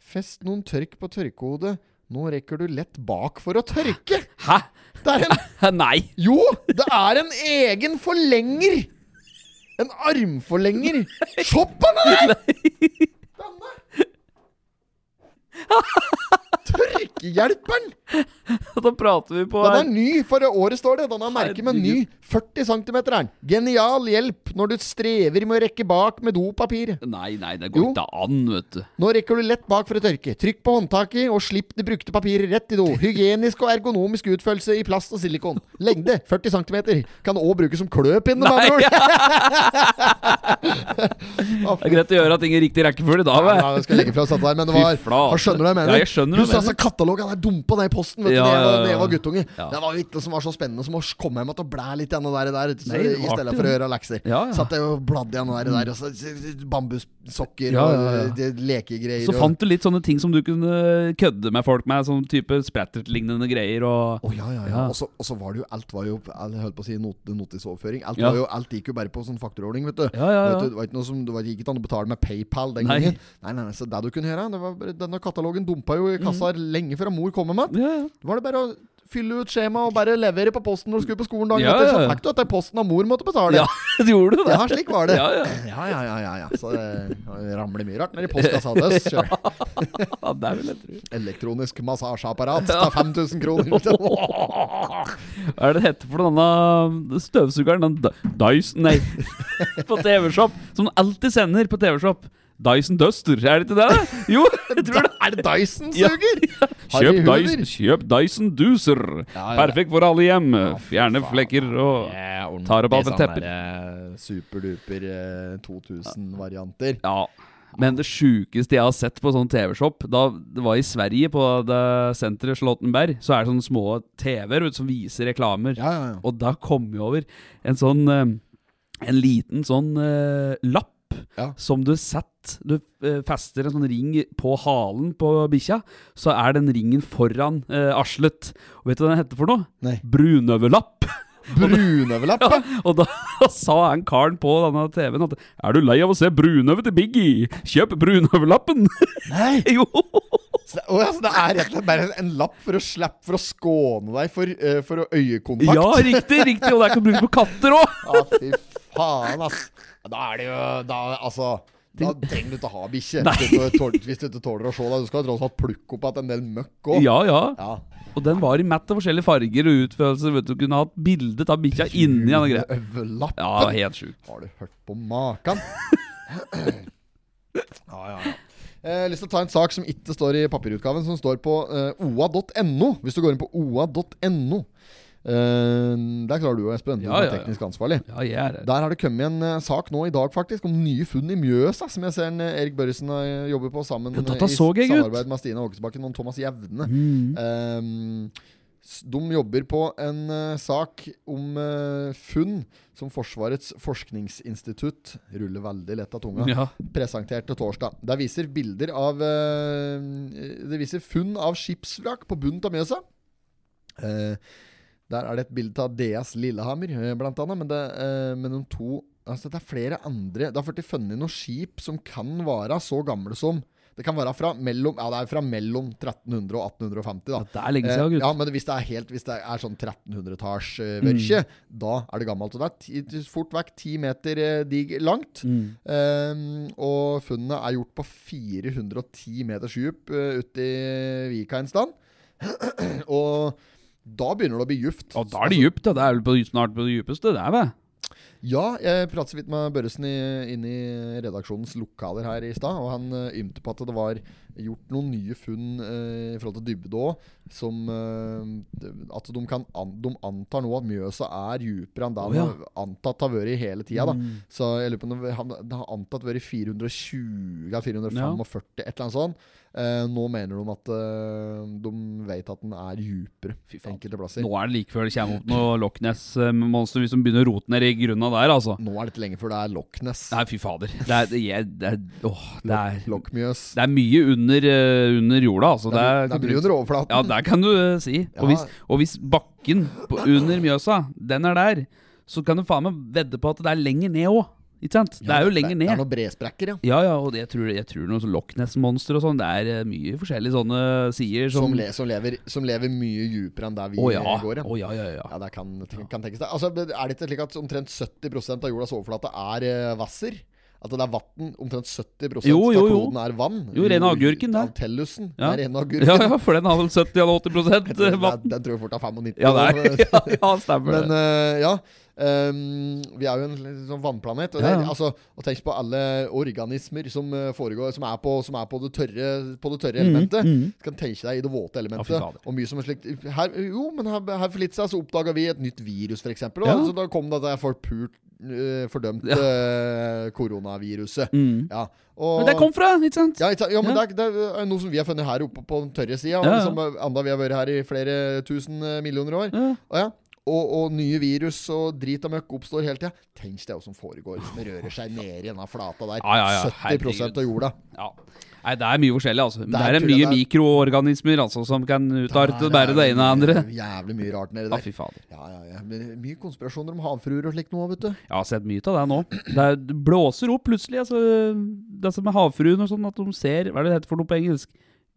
Fest noen tørk på tørkehodet. Nå rekker du lett bak for å tørke. Hæ? Det er en Nei! Jo, det er en egen forlenger! En armforlenger. Se på den der! Denne. Tørkehjelperen! Da prater vi på Den er her. ny, for året står det. Den har merke med ny. 40 cm er den. Genial hjelp når du strever med å rekke bak med dopapir. Nei, nei, det går Jo. ikke an, vet du. Nå rekker du lett bak for å tørke. Trykk på håndtaket og slipp det brukte papiret rett i do. Hygienisk og ergonomisk utførelse i plast og silikon. Lengde 40 cm. Kan òg brukes som kløpinne, med andre ord. Det er greit å gjøre ting i riktig rekkefølge da, Ja, vel? ja, jeg skal legge fra oss dette der, men det Fy var flate. Skjønner skjønner hva jeg mener. Ja, jeg skjønner du Husk mener. altså, katalogen er dumpa ned i posten vet du, Ja, da jeg var, da jeg var guttunge. Det var ikke noe som var så spennende som å komme hjem og blæ litt i det der, så, Nei, i stedet for å gjøre lekser. Ja, ja. Satt jeg og bladde i det der, og så bambussokker og lekegreier. Så og- fant du litt sånne ting som du kunne kødde med folk med, sånn type sprettert-lignende greier og oh, ja, ja, ja. Ja. Og så- var det jo Alt var jo Jeg holdt på å si not, notisoverføring. Alt, jo, alt gikk jo bare på sånn faktorordning, vet du. Ja, ja, ja. Det var ikke noe som Det var ikke an å betale med PayPal den Nei. gangen. Nei, nei, nei, Så det du kunne gjøre Denne katalogen dumpa jo i kassa lenge før mor kom med. Ja, ja. var det bare å fylle ut skjema og bare levere på posten når du skulle på skolen dagen Ja, etter. Så fikk du at det posten av mor måtte betale. ja, det gjorde du det. Ja, slik var det. Ja, ja. ja, ja, ja. Så det ramler mye rart ned i postkassa sjøl. Ja, det vil jeg tro. Elektronisk massasjeapparat til 5000 kroner. Hva er det det heter for denne støvsugeren? Den Dyson Nei, på TV-Shop. Som den alltid sender på TV-Shop. Dyson Duster, er det ikke det? Jo, jeg tror det. Er det Dyson-suger? Kjøp Dyson, kjøp Dyson Duser. Ja, ja. Perfekt for alle hjem. Fjerne flekker og tar opp alle tepper. eh, Superduper eh, 2000-varianter. Ja. Men det sjukeste jeg har sett på sånn TV-shop Da det var i Sverige, på det senteret Slottenberg, så er det sånne små TV-er som viser reklamer. Ja, ja, ja. Og da kom vi over en sånn eh, En liten sånn uh, lapp Ja. som du setter Du eh, fester en sånn ring på halen på bikkja, så er den ringen foran eh, arslet. Og vet du hva den heter for noe? Nei. Brunøverlapp. Brunøverlapp, Ja, og da sa han karen på denne TV-en at Er du lei av å se brunøve til Biggie? Kjøp brunøverlappen! Nei! jo! Så å, ja, det er rett og slett bare en, lapp for å slippe For å skåne deg for, uh, for øyekontakt? Ja, riktig, riktig. Og det er ikke brukt på katter òg! Ja, fy faen, ass. Da er det jo Da, altså da trenger du ikke ha bikkje hvis, du ikke tåler- å se deg. Du skal tross alt plukke opp igjen en del møkk òg. Ja, ja. Ja. Og den var i matt av forskjellige farger og utførelser. Vet du, du kunne hatt bilde av bikkja inni den greia. Øverlappen. Ja, helt sjukt. Har du hørt på maken? ja, ja, ja. Eh, Jeg har lyst til å ta en sak som ikke står i papirutgaven, som står på uh, oa.no. Hvis du går inn på oa.no. Eh, der klarer du jo, Espen. Du Ja, er teknisk ansvarlig. Ja, jeg er det. Der har det kommet en uh, sak nå i dag faktisk om nye funn i Mjøsa, som jeg ser en, uh, Erik Børresen jobber på sammen Ja, i samarbeid ut. med Stine Åkesbakken og Thomas Jevne. Mm. Eh, de jobber på en sak om funn som Forsvarets forskningsinstitutt ruller veldig lett av tunga Ja. presenterte torsdag. Det viser bilder av Det viser funn av skipsvrak på bunnen av Mjøsa. Eh, der er det et bilde av DS Lillehammer, eh, blant annet. Men det, eh, men de to Altså, det er flere andre Det har blitt funnet noen skip som kan være så gamle som Det kan være fra mellom Ja, det er fra mellom 1300 og 1850, da. Ja, det er lenge siden, Eh, gutt. ja, men hvis det er helt Hvis det er sånn 1300-tallsvørkje, da er det gammelt. Og det er fort vekk ti meter dig langt. Mm. Um, og funnet er gjort på 410 meters dyp uh, ute i Vika en stand. og da begynner det å bli djupt. Og da er det djupt, ja. Det er vel på, snart på det djupeste, det er vel? Ja, jeg pratet så vidt med Børresen inne i redaksjonens lokaler her i stad, og han uh, ymte på at det var gjort noen nye funn eh, i forhold til dybde òg, som eh, At de, kan an, de antar nå at Mjøsa er dypere enn det han ja. antatt har vært i hele tida. Mm. Så jeg lurer på om det, det har antatt vært 420-445, ja. et eller annet sånt. Eh, nå mener de at eh, de vet at den er dypere enkelte plasser. Nå er det like før det kommer opp noe Loch Ness-monster hvis de begynner å rote ned i grunna der, altså. Nå er det ikke lenge før det er Loch Ness. Nei, fy fader. Det er, det er, det er, åh, det er, det er mye under, eh, under jorda, altså. Det det er mye under overflaten. Ja, det kan du uh, si. Ja. Og, hvis, og hvis bakken på, under Mjøsa, den er der, så kan du faen meg vedde på at det er lenger ned òg. Ikke sant? det er jo lenger ned. Det er noen bresprekker, ja. Ja, ja, og jeg tror, jeg tror noe sånn Loch Ness-monstre og sånn. Det er eh, mye forskjellige sånne sider som Som, le, som, lever, som lever mye dypere enn der vi Å ja. går. Ja. Å, ja, ja, ja. Ja, det kan, kan tenkes det. Altså, er det ikke slik at omtrent 70% av jordas overflate er eh, vasser? At det er vann? Omtrent 70 Jo, jo, av kloden er vann? Jo, ren agurken. Av Tellusen. Ja. Er ren agurken. Ja, ja, for den har vel 70 eller 80 Den, vann. den tror jeg fort er 95. Ja, det er, ja, ja, stemmer Men eh, ja. Um, vi er jo en sånn vannplanet. Og, Ja, ja. altså, og tenk på alle organismer som eh, foregår Som er på, som er på det tørre, på det tørre Mhm, elementet. Mm. Så kan tenke deg i det våte elementet. Ja, og mye som er slikt her, Jo, men her, her for litt siden så oppdaga vi et nytt virus, f.eks. Ja. så da kom det at det er forpult eh, fordømte eh, koronaviruset. Mm. Ja, og, Men det kom fra, ikke sant? ja, ja, men Ja. Det, er, det er noe som vi har funnet her oppe på den tørre sida. Ja, ja. Liksom, enda vi har vært her i flere tusen eh, millioner år. Ja. Og, ja. og, og nye virus og drit og møkk oppstår hele tida. Tenk deg hva som foregår. Som rører seg ned i denne flata der. Ja, ja, ja, 70 herregud. av jorda. Ja. Nei, det er mye forskjellig, altså. Det det er er, tror jeg mye det er- mikroorganismer altså, som kan utarte bare det ene og det andre. Jævlig mye rart nedi Ja, der. fy fader. Ja, ja, ja. Mye konspirasjoner om havfruer og slikt nå, vet du. Jeg har sett mye av det nå. Det, er, det blåser opp plutselig. Altså, det som med havfruen og sånn, at de ser Hva er det det heter for noe på engelsk?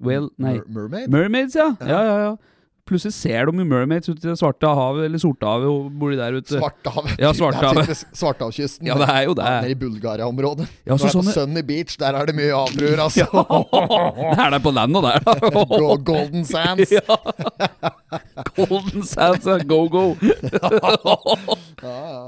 Well, nei. Mer mermaid? Mermaids, ja. Ja, ja, ja. Plutselig ser de jo mermaids ute i det svarte havet, eller Sortehavet, bor de der ute. Svartehavet. Ja, Svartehavet. Det Svartehavskysten. Ja, det er jo det. Nede i Bulgaria-området. Ja, så Når det er på sånne- Sunny Beach, der er det mye havfruer, altså. Det er der på land og der, da. Go- Golden Sands. Ja. Golden Sands, ja. Go, go.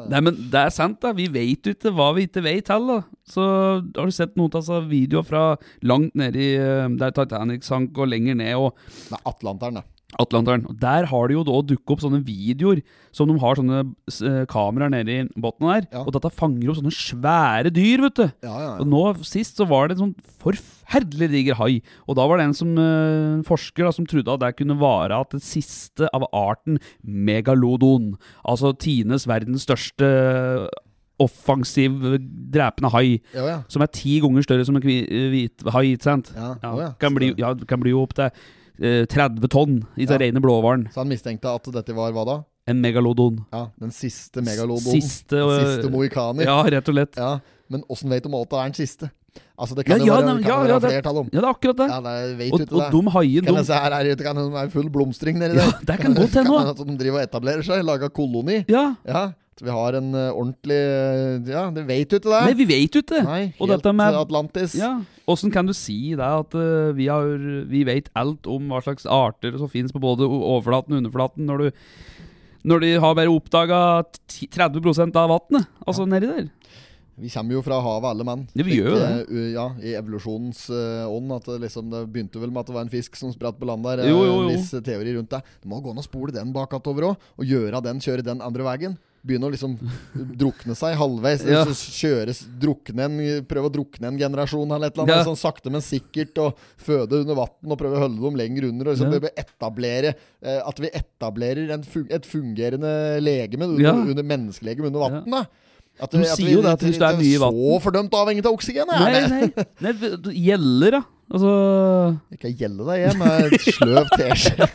Nei, men det er sant, da. Vi vet jo ikke hva vi ikke vet heller. Så har du sett noen altså, videoer fra langt nede i eh, der Titanic sank, og lenger ned, og Nei, Atlanteren, da. Atlanteren. Og Der har det jo da dukket opp sånne videoer som de har sånne eh, kameraer nede i bunnen der. Ja. Og dette fanger opp sånne svære dyr, vet du. Ja, ja, Og nå sist så var det en sånn forferdelig diger hai. Og da var det en som, eh, forsker da, som trodde at det kunne være at det siste av arten megalodon, altså Tines verdens største offensiv drepende hai, ja, ja. som er ti ganger større som en hvit hai, ikke sant? Ja, Ja. Kan, bli, ja, kan bli opp til eh, 30 tonn i Ja. den rene blåhvalen. Så han mistenkte at dette var hva da? En megalodon. Ja, Den siste megalodonen. Siste, uh, Siste mohikaner. Ja, rett og slett. Ja, Men åssen vet du om det er den siste? Altså, det kan Ja, jo ja, være, nei, ja, være ja, det- flertall om. Ja, det er akkurat det. Ja, det vet og, du ikke og dum de haiene, Kan se her er ute, kan det være full blomstring nedi Ja, der? det kan godt hende at de driver og etablerer seg, lager koloni. Ja. Ja, vi har en eh, ordentlig eh, Ja, det vet du ikke det? Nei, vi vet jo ikke. Nei, og helt dette med Atlantis. Ja, Åssen kan du si det at uh, vi, har, vi vet alt om hva slags arter som finnes på både overflaten og underflaten, når, du, når de har bare oppdaga 30 av vannet? Altså nedi der. Vi kommer jo fra havet, alle mann. Det vi gjør jo Slik, eh, Ja, I evolusjonens eh, ånd. At det, liksom, det begynte vel med at det var en fisk som spratt på land der. Jo, jo, jo. En viss teori rundt det. Det må gå an å spole den bakover òg, og gjøre den, kjøre den andre veien. Begynne å liksom drukne seg halvveis. Ja. Så kjøres, drukne en, prøve å drukne en generasjon eller et eller annet. Ja. Sånn sakte, men sikkert. Og føde under vann og prøve å holde dem lenger under. Og liksom Ja. etablere eh, At vi etablerer en fun et fungerende legeme under, Ja. under menneskelegeme under vann. At De sier jo det at hvis det er mye vann- Så fordømt avhengig av oksygen! Nei, nei. nei det gjelder, da. Altså Jeg kan gjelde deg hjem med sløv teskje.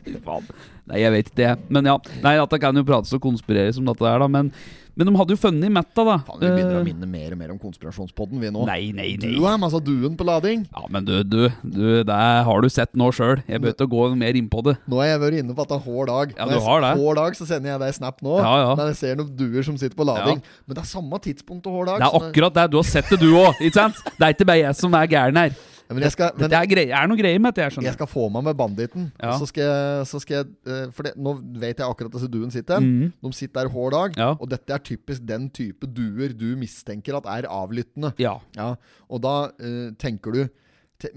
Nei, jeg vet ikke det. Men ja. Nei, at det kan jo prates og konspireres om dette der, da. Men, men de hadde jo funnet Metta, da. Faen, vi begynner å Eh, minne mer og mer om konspirasjonspodden, vi nå. Nei, nei, Du nei. masse altså duen på lading. Ja, men du, du, du det har du sett nå sjøl. Jeg begynte å gå mer inn på det. Nå har jeg vært inne på at det er hår dag. Ja, du jeg- har det. Hår dag, så sender jeg deg snap nå. Ja, ja. Når jeg ser noen duer som sitter på lading. Men det er samme tidspunkt til hår dag. Det er akkurat det. Du har sett det, du òg. Ikke sant? Det er ikke bare jeg som er gæren her. Men jeg skal, men Det er, er noe greier med dette, jeg skjønner jeg skal få meg med banditten. Ja. Så skal jeg, så skal jeg eh, For det, nå vet jeg akkurat hvor duen sitter. Mm. De sitter der hver dag. Ja. Og dette er typisk den type duer du mistenker at er avlyttende. Ja. Ja, og da uh, tenker du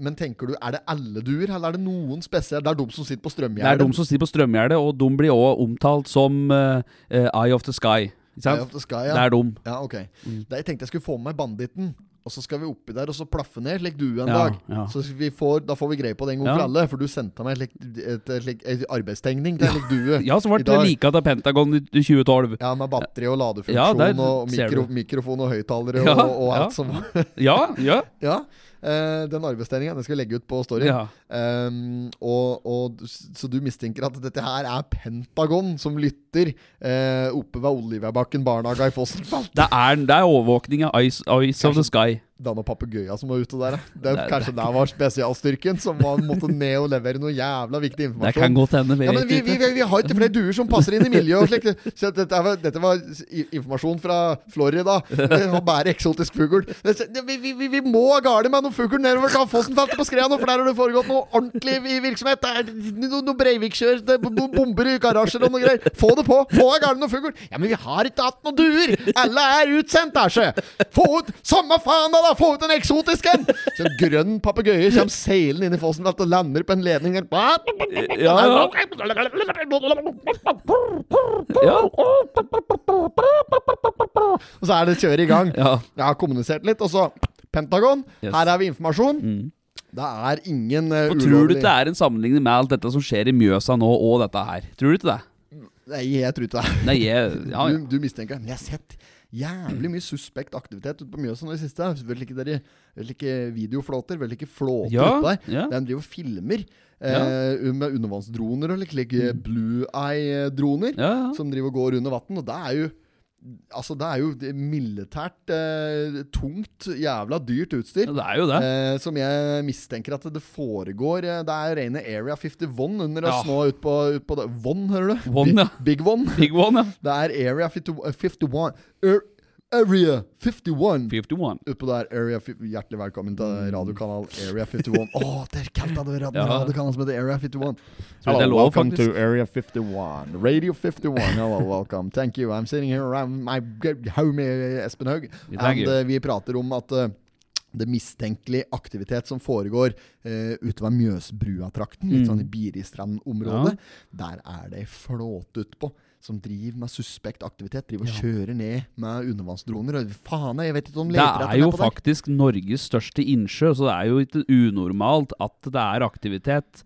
Men tenker du, er det alle duer, eller er det noen spesielle? Det er de som sitter på Det er de som sitter på strømgjerdet, og de blir òg omtalt som uh, Eye of the Sky. Eye of the Sky, ja. Det er de. Ja, ok. Mm. Da jeg tenkte jeg skulle få med meg banditten. Og så skal vi oppi der og så plaffe ned slik du en Ja, dag. ja. Så vi får, da får vi greie på det en gang Ja. for alle. For du sendte meg slik- et, et, et arbeidstegning til slik due. Ja, så ble det like av Pentagon i 2012. Ja, med batteri og ladefunksjon Ja, der og mikro, mikrofon og høyttalere Ja, og, og alt ja. som var. Ja, ja. ja. Uh, den arbeidstegninga skal vi legge ut på Story. ja. Ehm, og, og, så du mistenker at dette her er Pentagon som lytter uh, oppe ved Oliviabakken barnehage i Fossenfalt? Det er, det er overvåkning av Ice, eyes of the Sky. Det er noen papegøyer som var ute der. Det, Det- kanskje det var spesialstyrken som var, måtte ned og levere noe jævla viktig informasjon. Det kan godt hende. Ja, vi, vi, vi, vi har ikke flere duer som passer inn i miljøet. og slikt. Så dette, var, dette var informasjon fra Florida. Å bære eksotisk fugl. Vi, vi, vi, vi må ha gale med noen fugl nedover Fossenfeltet på Skreia, for der har det foregått noe ordentlig i virksomhet. Det er noe, noe Breivik-kjør, er bomber i garasjer og noe greier. Få det på! Få av gårde noen fugl! Ja, men vi har ikke hatt noen duer! Alle er utsendt, æsje! Få ut Samme faen, da! da! Få ut en eksotisk en! Så en grønn papegøye kommer seilende inn i fossen og lander på en ledning der. Ja, ja. ja. Og så er det kjøret i gang. ja. Jeg har kommunisert litt, og så Pentagon. Yes. Her har vi informasjon. Mm. Det er ingen uh, Og tror du ikke det er en sammenligning med alt dette som skjer i Mjøsa nå, og dette her? Tror du ikke det? Nei, jeg tror ikke det. Nei, jeg Ja, ja. Du, du mistenker Men jeg har sett jævlig mye suspekt aktivitet ute på Mjøsa nå i det siste. Vel ikke, der, vel ikke videoflåter, vel ikke flåter Ja, ute der. ja. De driver og filmer eh, med undervannsdroner og like, like blue eye-droner Mm. Ja, ja. som driver og går under vann. Og det er jo Altså, det er jo militært eh, tungt, jævla dyrt utstyr. Ja, det er jo det. Eh, som jeg mistenker at det foregår eh, Det er rene Area 51 under oss Ja. nå ut på, ut på det. Von, hører du? One, Big, ja. Big One. Big one, ja. Det er Area 50, eh, 51 Er- Area 51 51. Oppå der. Area, hjertelig velkommen til radiokanal Area 51. Å, det er kaldt av radio, Ja. radiokanal som heter Area 51. Hello, er welcome faktisk. to Area 51. Radio 51. Hello, welcome. Thank you. I'm sitting here around my homie Espen Haug. And eh, vi prater om at uh, det mistenkelig aktivitet som foregår uh, utover Mjøsbrua-trakten, litt Mm. sånn i Biristrand-området, der er det flåt utpå som driver med suspekt aktivitet. Driver og kjører ned med undervannsdroner. Faen, jeg vet ikke om de Det leter er etter jo meg på der. faktisk Norges største innsjø, så det er jo ikke unormalt at det er aktivitet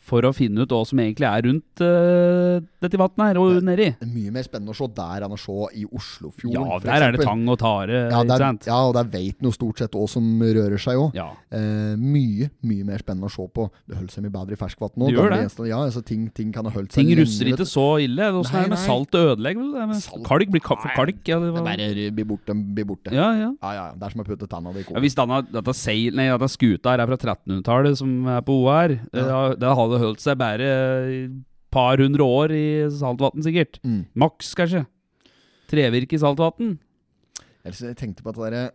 for å finne ut hva som egentlig er rundt uh, dette vannet her og nedi. Det er mye mer spennende å se der enn å se i Oslofjorden. Ja, der er det tang og tare, Ja, der, ja, og der veit en jo stort sett hva som rører seg òg. Ja. Eh, mye mye mer spennende å se på. Det holder seg mye bedre i ferskvann nå. Det gjør det. Ja, altså ting, ting kan ha holdt seg Ting russer ikke så ille. Åssen er det med salt og ødelegger Kalk blir ka for kalk. Ja, det Det bare blir borte, blir borte. ja, ja. Ja, ja. Det er som å putte tanna di i Ja, hvis denne, dette, seil, nei, dette skuta her er fra 1300-tallet, som er på OR, Ja. det, det hadde holdt seg bare et par hundre år i saltvann, sikkert. Mm. Maks, kanskje. Trevirke i saltvann. Jeg tenkte på at det der,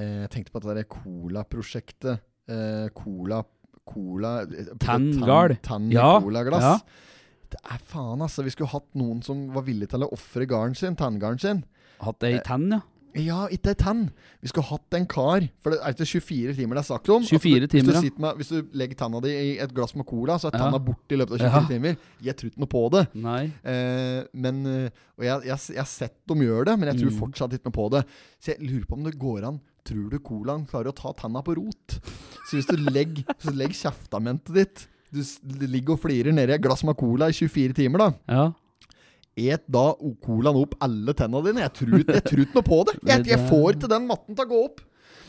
eh, jeg tenkte på at det derre Cola-prosjektet eh, Cola Cola eh, Tan, tann Ja, colaglass. ja. Det er faen, altså. Vi skulle hatt noen som var villig til å ofre garden sin, tanngarden sin. Hatt det i tann, ja. Ja, ikke ei tann. Vi skulle hatt en kar. For det er ikke 24 timer det er sagt om. 24 du, timer, hvis, du med, hvis du legger tanna di i et glass med cola, så er Ja. tanna borte i løpet av 24 Ja. timer. Jeg tror ikke noe på det. Eh, men eh, Og jeg, jeg, jeg har sett dem gjøre det, men jeg tror Mm. fortsatt ikke noe på det. Så jeg lurer på om det går an Tror du colaen klarer å ta tanna på rot? Så hvis du legger, så legg kjeftamentet ditt Du ligger og flirer nedi et glass med cola i 24 timer, da. Ja. Et da colaen opp alle tenna dine? Jeg tror, ikke- jeg tror ikke noe på det. Jeg, jeg får ikke den matten til å gå opp.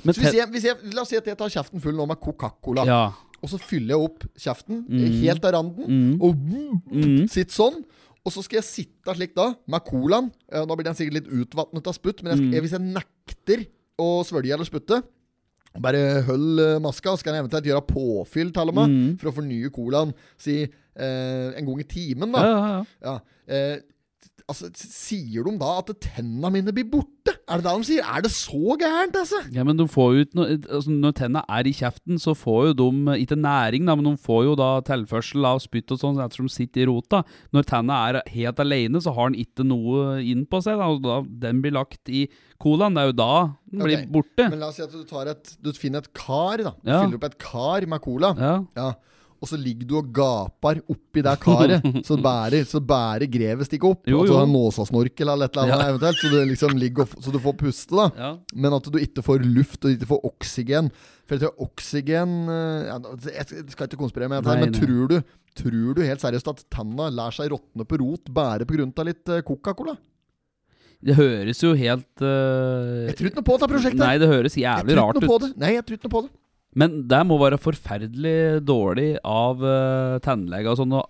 Men Så hvis jeg, hvis jeg, la oss si at jeg tar kjeften full nå med Coca-Cola, Ja. og så fyller jeg opp kjeften Mm. helt av randen, Mm. og mm, sitter sånn. Og så skal jeg sitte slik da, med colaen. Eh, Nå blir den sikkert litt utvatnet av sputt, men jeg skal, Mm. hvis jeg nekter å svølge eller sputte bare hold eh, maska, så kan jeg eventuelt gjøre påfyll til og med, Mm. for å fornye colaen. Si eh, en gang i timen, da. ja, ja. Ja. Eh, altså, sier de da at tenna mine blir borte? Er det det de sier? Er det så gærent, altså? Ja, men de får ut noe, altså Når tenna er i kjeften, så får jo de eh, ikke næring, da, men de får jo da tilførsel av spytt og sånn ettersom de sitter i rota. Når tenna er helt alene, så har den ikke noe inn på seg. Da, og da den blir lagt i colaen. Det er jo da den blir okay. borte. Men la oss si at du, tar et, du finner et kar, da. Ja. Fyller opp et kar med cola. Ja. Ja. Og så ligger du og gaper oppi det karet, så bærer, så bærer grevet stikker opp. Jo, Altså jo. en nåsasnorkel eller et eller annet Ja. eventuelt, så du liksom ligger og, så du får puste, da. ja. Men at du ikke får luft og ikke får oksygen. For jeg tror oksygen eh, ja, Jeg skal ikke konspirere med dette, men tror du, tror du helt seriøst at tanna lar seg råtne på rot bare pga. litt eh, Coca-Cola? Det høres jo helt uh... Jeg tror ikke noe på dette prosjektet. Nei, det høres jævlig rart ut. Nei, jeg tror ikke noe på det. Men det må være forferdelig dårlig av uh, tannleger og sånn å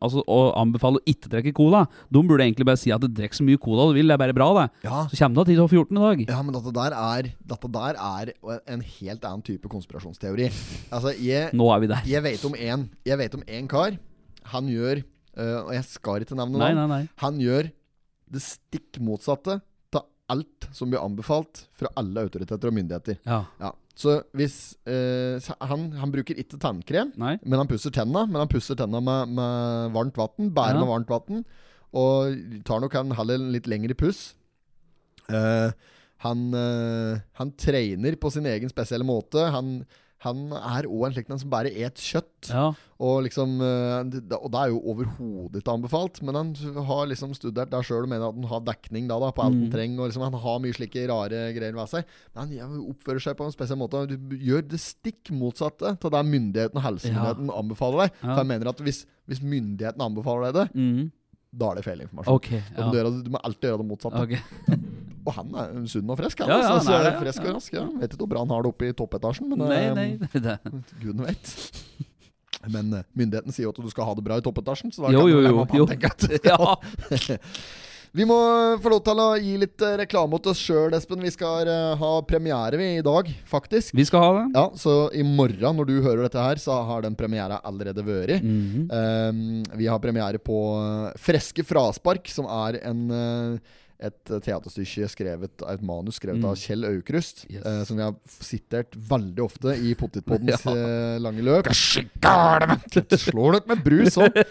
altså, å anbefale å ikke trekke cola. De burde egentlig bare si at du drikker så mye cola du vil, det er bare bra, det. Ja, Så kommer du til 14 i dag. Ja, men dette der er Dette der er en helt annen type konspirasjonsteori. Altså, jeg, Nå er vi der. jeg vet om en Jeg vet om en kar. Han gjør uh, Og jeg skal ikke nevne Nei, nei. Han gjør det stikk motsatte av alt som blir anbefalt fra alle autoriteter og myndigheter. Ja. Ja. Så hvis eh, han, han bruker ikke tannkrem, Nei. men han pusser tenna. Men han pusser tenna med, med varmt vann. Bærer Ja. med varmt vann. Og tar nok en heller en litt lengre puss. Eh, Han, eh, han trener på sin egen spesielle måte. Han, han er òg en slik en som bare et kjøtt. Ja. Og liksom eh, Og det er jo overhodet ikke anbefalt, men han har liksom studert der sjøl og mener at han har dekning da, da på alt han trenger. Og liksom Han har mye slike rare greier ved seg. Men han oppfører seg på en spesiell måte. Du gjør det stikk motsatte til det myndigheten og helsemyndigheten anbefaler deg. Ja. For jeg mener at hvis, hvis myndigheten anbefaler deg det, mm. da er det feil informasjon. Ok. Ja. du, du må alltid gjøre det motsatte. Ok. Og han er sunn og frisk. Han, Ja, ja, altså, han er det, frisk og rask. Ja. Vet ikke hvor bra han har det oppe i toppetasjen, men Nei, eh, nei. Det. gudene vet. Men eh, myndigheten sier jo at du skal ha det bra i toppetasjen. Så da Jo, kan jo, jo, jo. tenker at- Ja. Vi må få lov til å gi litt eh, reklame til oss sjøl, Espen. Vi skal ha premiere vi i dag, faktisk. Vi skal ha det. Ja, Så i morgen, når du hører dette her, så har den premiera allerede vært. Mhm. Um, vi har premiere på Freske fraspark, som er en eh, et teaterstykke skrevet et manus skrevet av Kjell Aukrust. Mm. Yes. eh, som vi har sitert veldig ofte i Potetpoddens Ja. eh, lange løp. Slår dere med brus òg!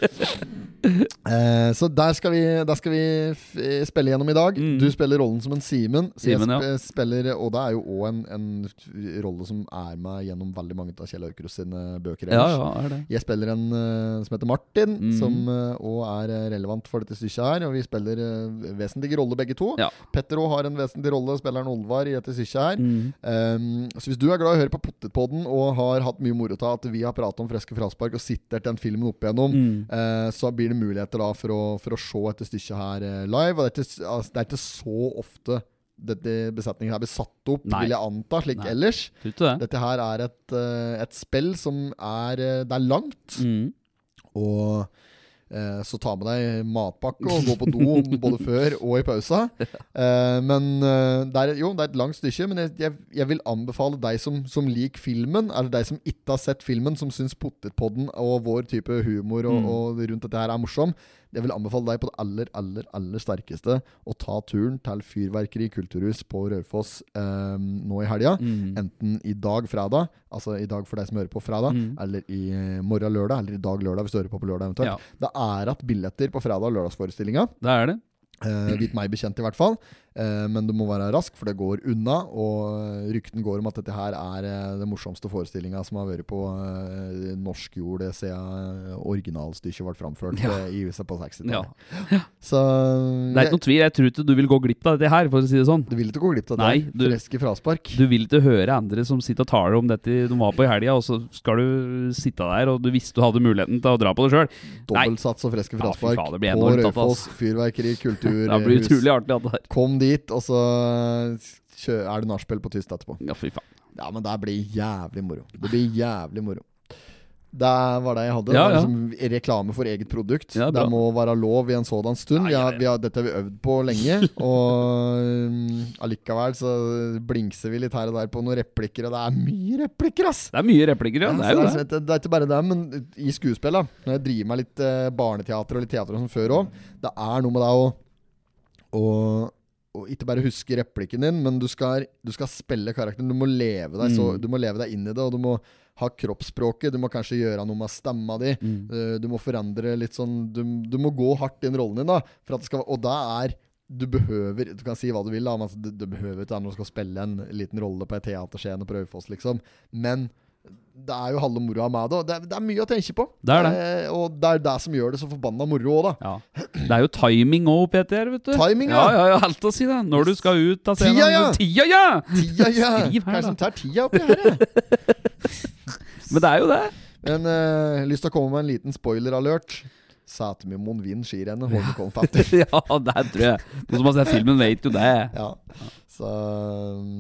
Eh, så der skal vi, der skal vi f spille gjennom i dag. Mm. Du spiller rollen som en Simen. Simen, ja. spiller, og det er jo òg en, en rolle som er med gjennom veldig mange av Kjell Aukrust sine bøker. Ja, ellers. ja, er det. Jeg spiller en eh, som heter Martin, mm. som òg er eh, relevant for dette stykket her. Og vi spiller vesentlige roller begge to. Ja. Petter òg har en vesentlig rolle, spilleren Olvar, i dette stykket her. Mm. Um, så hvis du er glad i å høre på Pottetpodden og har hatt mye moro av at vi har pratet om Freske fraspark og sitter den filmen opp igjennom, Mm. uh, så blir det muligheter da for å, for å se dette stykket her uh, live. Og det er, ikke, altså, det er ikke så ofte dette besetningen her blir satt opp, Nei. vil jeg anta, slik Nei. ellers. Det? Dette her er et, uh, et spill som er Det er langt. Mm. Og eh, så ta med deg matpakke og gå på do både før og i pausa. Eh, men eh, det er, jo, det er et langt stykke. Men jeg, jeg, jeg vil anbefale deg som, som liker filmen, eller deg som ikke har sett filmen, som syns Potetpodden og vår type humor og, Mm. og rundt dette her er morsom. Jeg vil anbefale deg på det aller, aller, aller sterkeste å ta turen til Fyrverkeri kulturhus på Raufoss eh, nå i helga. Mm. Enten i dag fredag, altså i dag for deg som hører på fredag, Mm. eller i eh, morgen lørdag, eller i dag lørdag hvis du hører på på lørdag eventuelt. Ja, Det er igjen billetter på fredag- og lørdagsforestillinga. det er det. Eh, vidt meg bekjent, i hvert fall. Eh, men du må være rask, for det går unna. Og eh, rykten går om at dette her er eh, den morsomste forestillinga som har vært på norsk jord siden originalstykket ble framført Ja. i USA på 60-tallet. Ja. Så Det er ikke noe tvil. Jeg tror ikke du vil gå glipp av dette her, for å si det sånn. du vil ikke gå glipp av det. Nei, du- Freske fraspark. Du vil ikke høre andre som sitter og taler om dette de var på i helga, og så skal du sitte der, og du visste du hadde muligheten til å dra på det sjøl. Dobbeltsats og freske Ja, fraspark faen, på Røyfoss Raufoss Fyrverkeri Det blir kulturhus. utrolig artig, at det her. Kom dit, og så kjø er det nachspiel på tyst etterpå. Ja, fy faen. Ja, men det blir jævlig moro. Det blir jævlig moro. Det var det jeg hadde. Ja, det liksom reklame for eget produkt. Ja, det må være lov i en sådan stund. Har, har, dette har vi øvd på lenge. Og um, allikevel så blingser vi litt her og der på noen replikker, og det er mye replikker, ass! Det er mye replikker, ja. Ja, Det er det, det. det er ikke bare det, men i skuespill, da når jeg driver med litt eh, barneteater og litt teater og sånn før òg, det er noe med deg å å- å ikke bare huske replikken din, men du skal, du skal spille karakteren. Du må leve deg så, Mm. Du må leve deg inn i det, og du må ha kroppsspråket. Du må kanskje gjøre noe med stemma di. Mm. Uh, Du må forandre litt sånn Du, du må gå hardt inn rollen din, da. For at det skal, og da er du behøver Du kan si hva du vil, da, men altså, du, du behøver ikke når du skal spille en liten rolle på en teaterscene på Raufoss, liksom. Men det er jo halve moroa med det. Det, er- det er mye å tenke på. Det er det. Eh, og det er det som gjør det så forbanna moro òg, da. Ja. Det er jo timing òg Peter. vet du. Timing, ja. ja. Ja, Alt å si det. Når du skal ut av scenen. Tida, ja. Tida, ja! Tida, ja! Skriv her, da Kanskje da. tar tida oppi her? ja? Men det er jo det. Men eh, lyst til å komme med en liten spoiler-alert. Sætermoen vinner skirennet. Holmenkollen fatter. ja, det tror jeg. Noen som har sett filmen, vet jo det. Ja. Så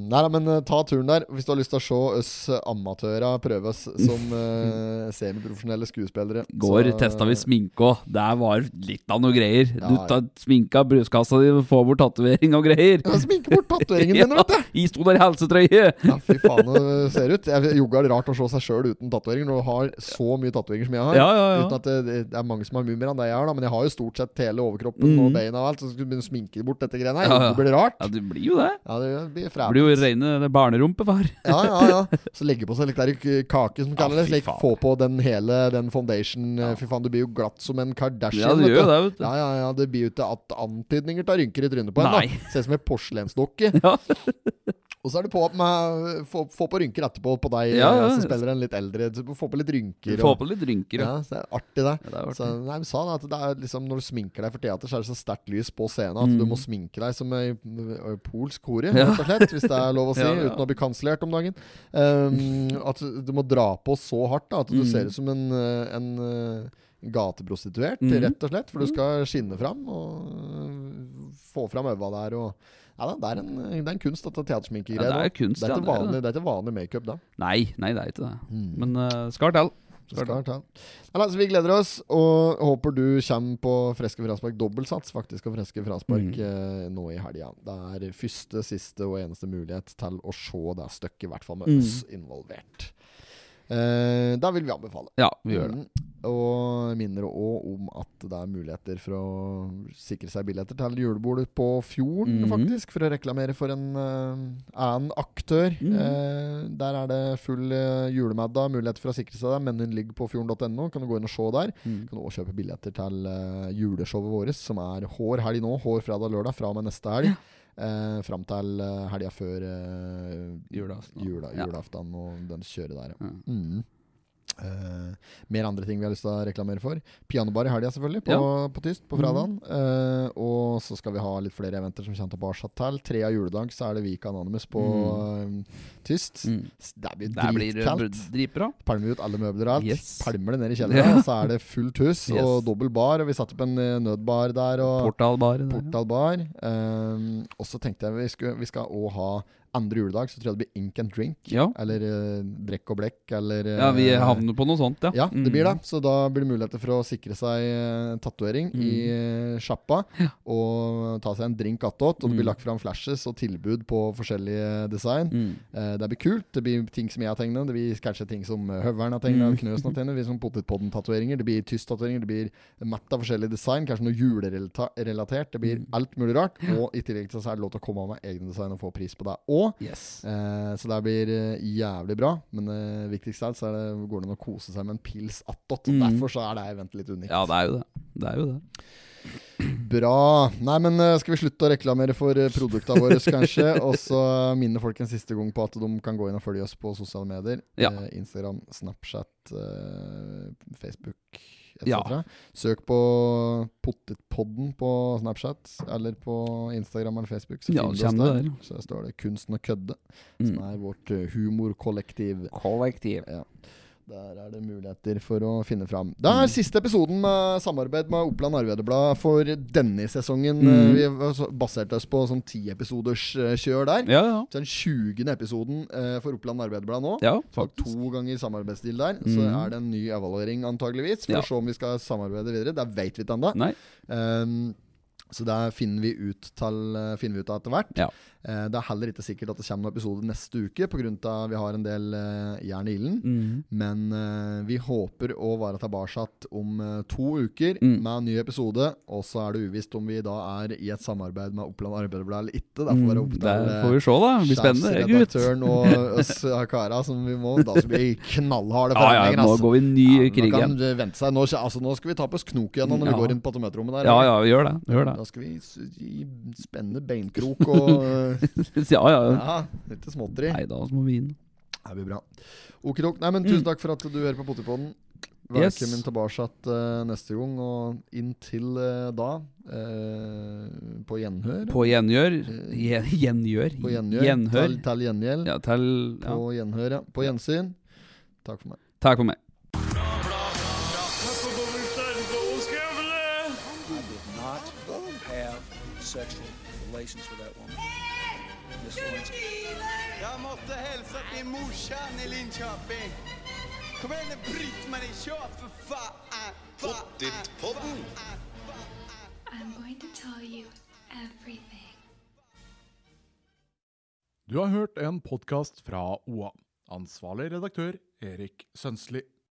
Nei da, men eh, ta turen der. Hvis du har lyst til å se oss amatører prøve oss som uh, semiprofesjonelle skuespillere. Går så- testa vi sminke òg. Det var litt av noe greier. Ja, Du tar sminka brystkassa di, får bort tatovering og greier. Ja, Sminke bort tatoveringen din, vet du! I sto der i helsetrøye! Ja, fy faen, det ser ut. Jeg Jogga rart å se seg sjøl uten tatoveringer når du har så mye tatoveringer som jeg har. Ja, ja, ja. Uten at det, det er mange som har mye mer enn det jeg har, da. Men jeg har jo stort sett hele overkroppen mm. og beina og alt. Så skal du begynne å sminke bort dette greiene her. Det blir rart. Ja, det blir jo det. Ja, det blir frælt. blir jo reine barnerumpe, far. Ja, ja, ja. Så legge på seg litt der kake, som kaller det. Slik få på den hele den foundation. eh, Fy faen, du blir jo glatt som en Kardashian. Ja, det gjør det, vet du. Ja, ja, ja. Det blir jo ikke antydninger til rynker i trynet på en. Nei. da Ser ut som en porselensdokke. Ja. Og så er det på med få, få på rynker etterpå på deg Ja, ja. som spiller en litt eldre. Få på litt rynker. Få på litt rynker, ja. ja, så det er artig, det. Ja, det er artig. Så, nei, vi sa det at det er liksom Når du sminker deg for teater, så er det så sterkt lys på scenen at Mm. du må sminke deg som ei polsk hore, Ja. rett og slett. Hvis det er lov å si, uten å bli kansellert om dagen. Um, at du må dra på så hardt da, at du Mm. ser ut som en, en eh, gateprostituert, Mm. rett og slett. For du skal skinne fram og få fram øva der. Og, ja, det, er en, det er en kunst, dette Ja, det er kunst, det, er ja, vanlig, det. er ikke vanlig makeup da. Nei, nei, det er ikke det. Mm. Men uh, skal til. Det skal ta. Ja, altså, vi gleder oss, og håper du kommer på Freske fraspark dobbeltsats faktisk og Freske fraspark Mm. eh, nå i helga. Det er første, siste og eneste mulighet til å se det stykket, i hvert fall med Mm. oss involvert. Eh, da vil vi anbefale. Ja, vi gjør det. Mm. Og minner òg om at det er muligheter for å sikre seg billetter til julebordet på Fjorden, Mhm. faktisk. For å reklamere for en uh, annen aktør. Mhm. Eh, der er det full uh, julemiddag. Muligheter for å sikre seg det. Menyen ligger på fjorden.no. Kan du gå inn og se der. Mm. Kan du også kjøpe billetter til uh, juleshowet vårt, som er hår helg nå. Hår fredag lørdag fra og med neste helg. Eh, fram til uh, helga før eh, Julaften. jula, julaften og den kjøret der. Ja. Mm. Eh, mer andre ting vi har lyst til å reklamere for. Pianobar i helga, selvfølgelig, på, Ja. på Tyst på fredagen. Uh, og så skal vi ha litt flere eventer som kommer til. Tre av juledag så er det Vika Anonymous på eh, Tyst. Mm. Det blir Det dritkaldt. uh, dritbra. Pælmer ut alle møbler og alt. Yes. Pælmer det ned i kjelleren, Ja. så er det fullt hus Yes. og dobbel bar. Og vi satte opp en nødbar der. Og Portalbar. der, ja. Portalbar. Um, og så tenkte jeg vi, skulle, vi skal òg ha andre juledag, så tror jeg det blir ink and drink. Ja. Eller uh, brekk og blekk, eller ja, vi eh, havner på noe sånt, ja. ja, det Mm. blir det. Så da blir det muligheter for å sikre seg uh, tatovering i uh, sjappa. Og ta seg en drink attåt. Og det blir Mm. lagt fram flashes og tilbud på forskjellige design. Mm. Eh, det blir kult. Det blir ting som jeg har tegnet. Det blir kanskje ting som eh, Høveren har tegnet, Mm. Knøsen har tegnet. Det blir sånn Potetpodden-tatoveringer. Det blir Tyst-tatoveringer. Det blir matt av forskjellige design. Kanskje noe julerelatert. Det blir Mm. alt mulig rart. Og i tillegg til så er det lov til å komme med egne design og få pris på det Yes. Eh, så det blir eh, jævlig bra. Men eh, viktigst er så er det, går det an å kose seg med en pils attåt. Mm. Derfor så er det eventet litt unikt. Ja, det er jo det. Det er jo det. Bra. Nei, men eh, skal vi slutte å reklamere for uh, produktene våre, kanskje? Og så minne folk en siste gang på at de kan gå inn og følge oss på sosiale medier. Ja. Eh, Instagram, Snapchat, eh, Facebook etc. Ja. Søk på Pottetpodden på Snapchat eller på Instagram eller Facebook. Så Ja, der. Så står det 'Kunsten å kødde', som Mm. er vårt eh, humorkollektiv. Kollektiv. Ja. Der er det muligheter for å finne fram. Det er siste episoden med samarbeid med Oppland Arbeiderblad for denne sesongen. Mm. Vi baserte basert oss på sånn ti episoders eh, kjør der. Ja, ja. Så den 20. episoden eh, for Oppland Arbeiderblad nå. Ja, faktisk. to ganger samarbeidsstil der. Så Mm. er det en ny evaluering antageligvis, for Ja. å se om vi skal samarbeide videre. Det vet vi ikke ennå. Så det finner vi ut, til, eh, finner vi ut av etter hvert. Ja. Eh, det er heller ikke sikkert at det kommer noen episode neste uke, pga. vi har en del eh, jern i ilden. Mm. Men eh, vi håper å være tilbake om eh, to uker Mm. med en ny episode. Og så er det uvisst om vi da er i et samarbeid med Oppland Arbeiderblad eller ikke. Det får være opp Mm, til eh, får vi se, da. Det blir spennende. Gutt. sjefsredaktøren og oss kara som vi må. Da skal vi knallharde Ja, ja, nå altså. går vi ny Ja, krig igjen. Nå, altså, nå skal vi ta på oss knok igjen når Ja. vi går inn på tomatrommet der. Ja, ja, vi gjør det. Vi gjør det. Da skal vi gi spennende beinkrok og eh, Ja, ja. Ja, litt småtteri. Nei, da må vi inn. Det blir bra. Okidok. Nei, men tusen takk for at du hører på Potipodden. Velkommen Yes. Tilbake uh, neste gang, og inntil uh, da uh, på gjenhør. På gjengjør. Gjen- Gjengjør. På gjengjør. Gjenhør. Til, til gjengjeld. Ja, til ja. På gjenhør, ja. På gjensyn. Takk for meg. Takk for meg. Sexual relations with that woman, Miss Lewinsky. Jag måste hälsa till morsan i Linköping. Kom igen nu Britt-Marie, kör för fan! Pottit-podden! I'm going to tell you everything. Du har hørt en podkast fra OA. Ansvarlig redaktør Erik Sønsli.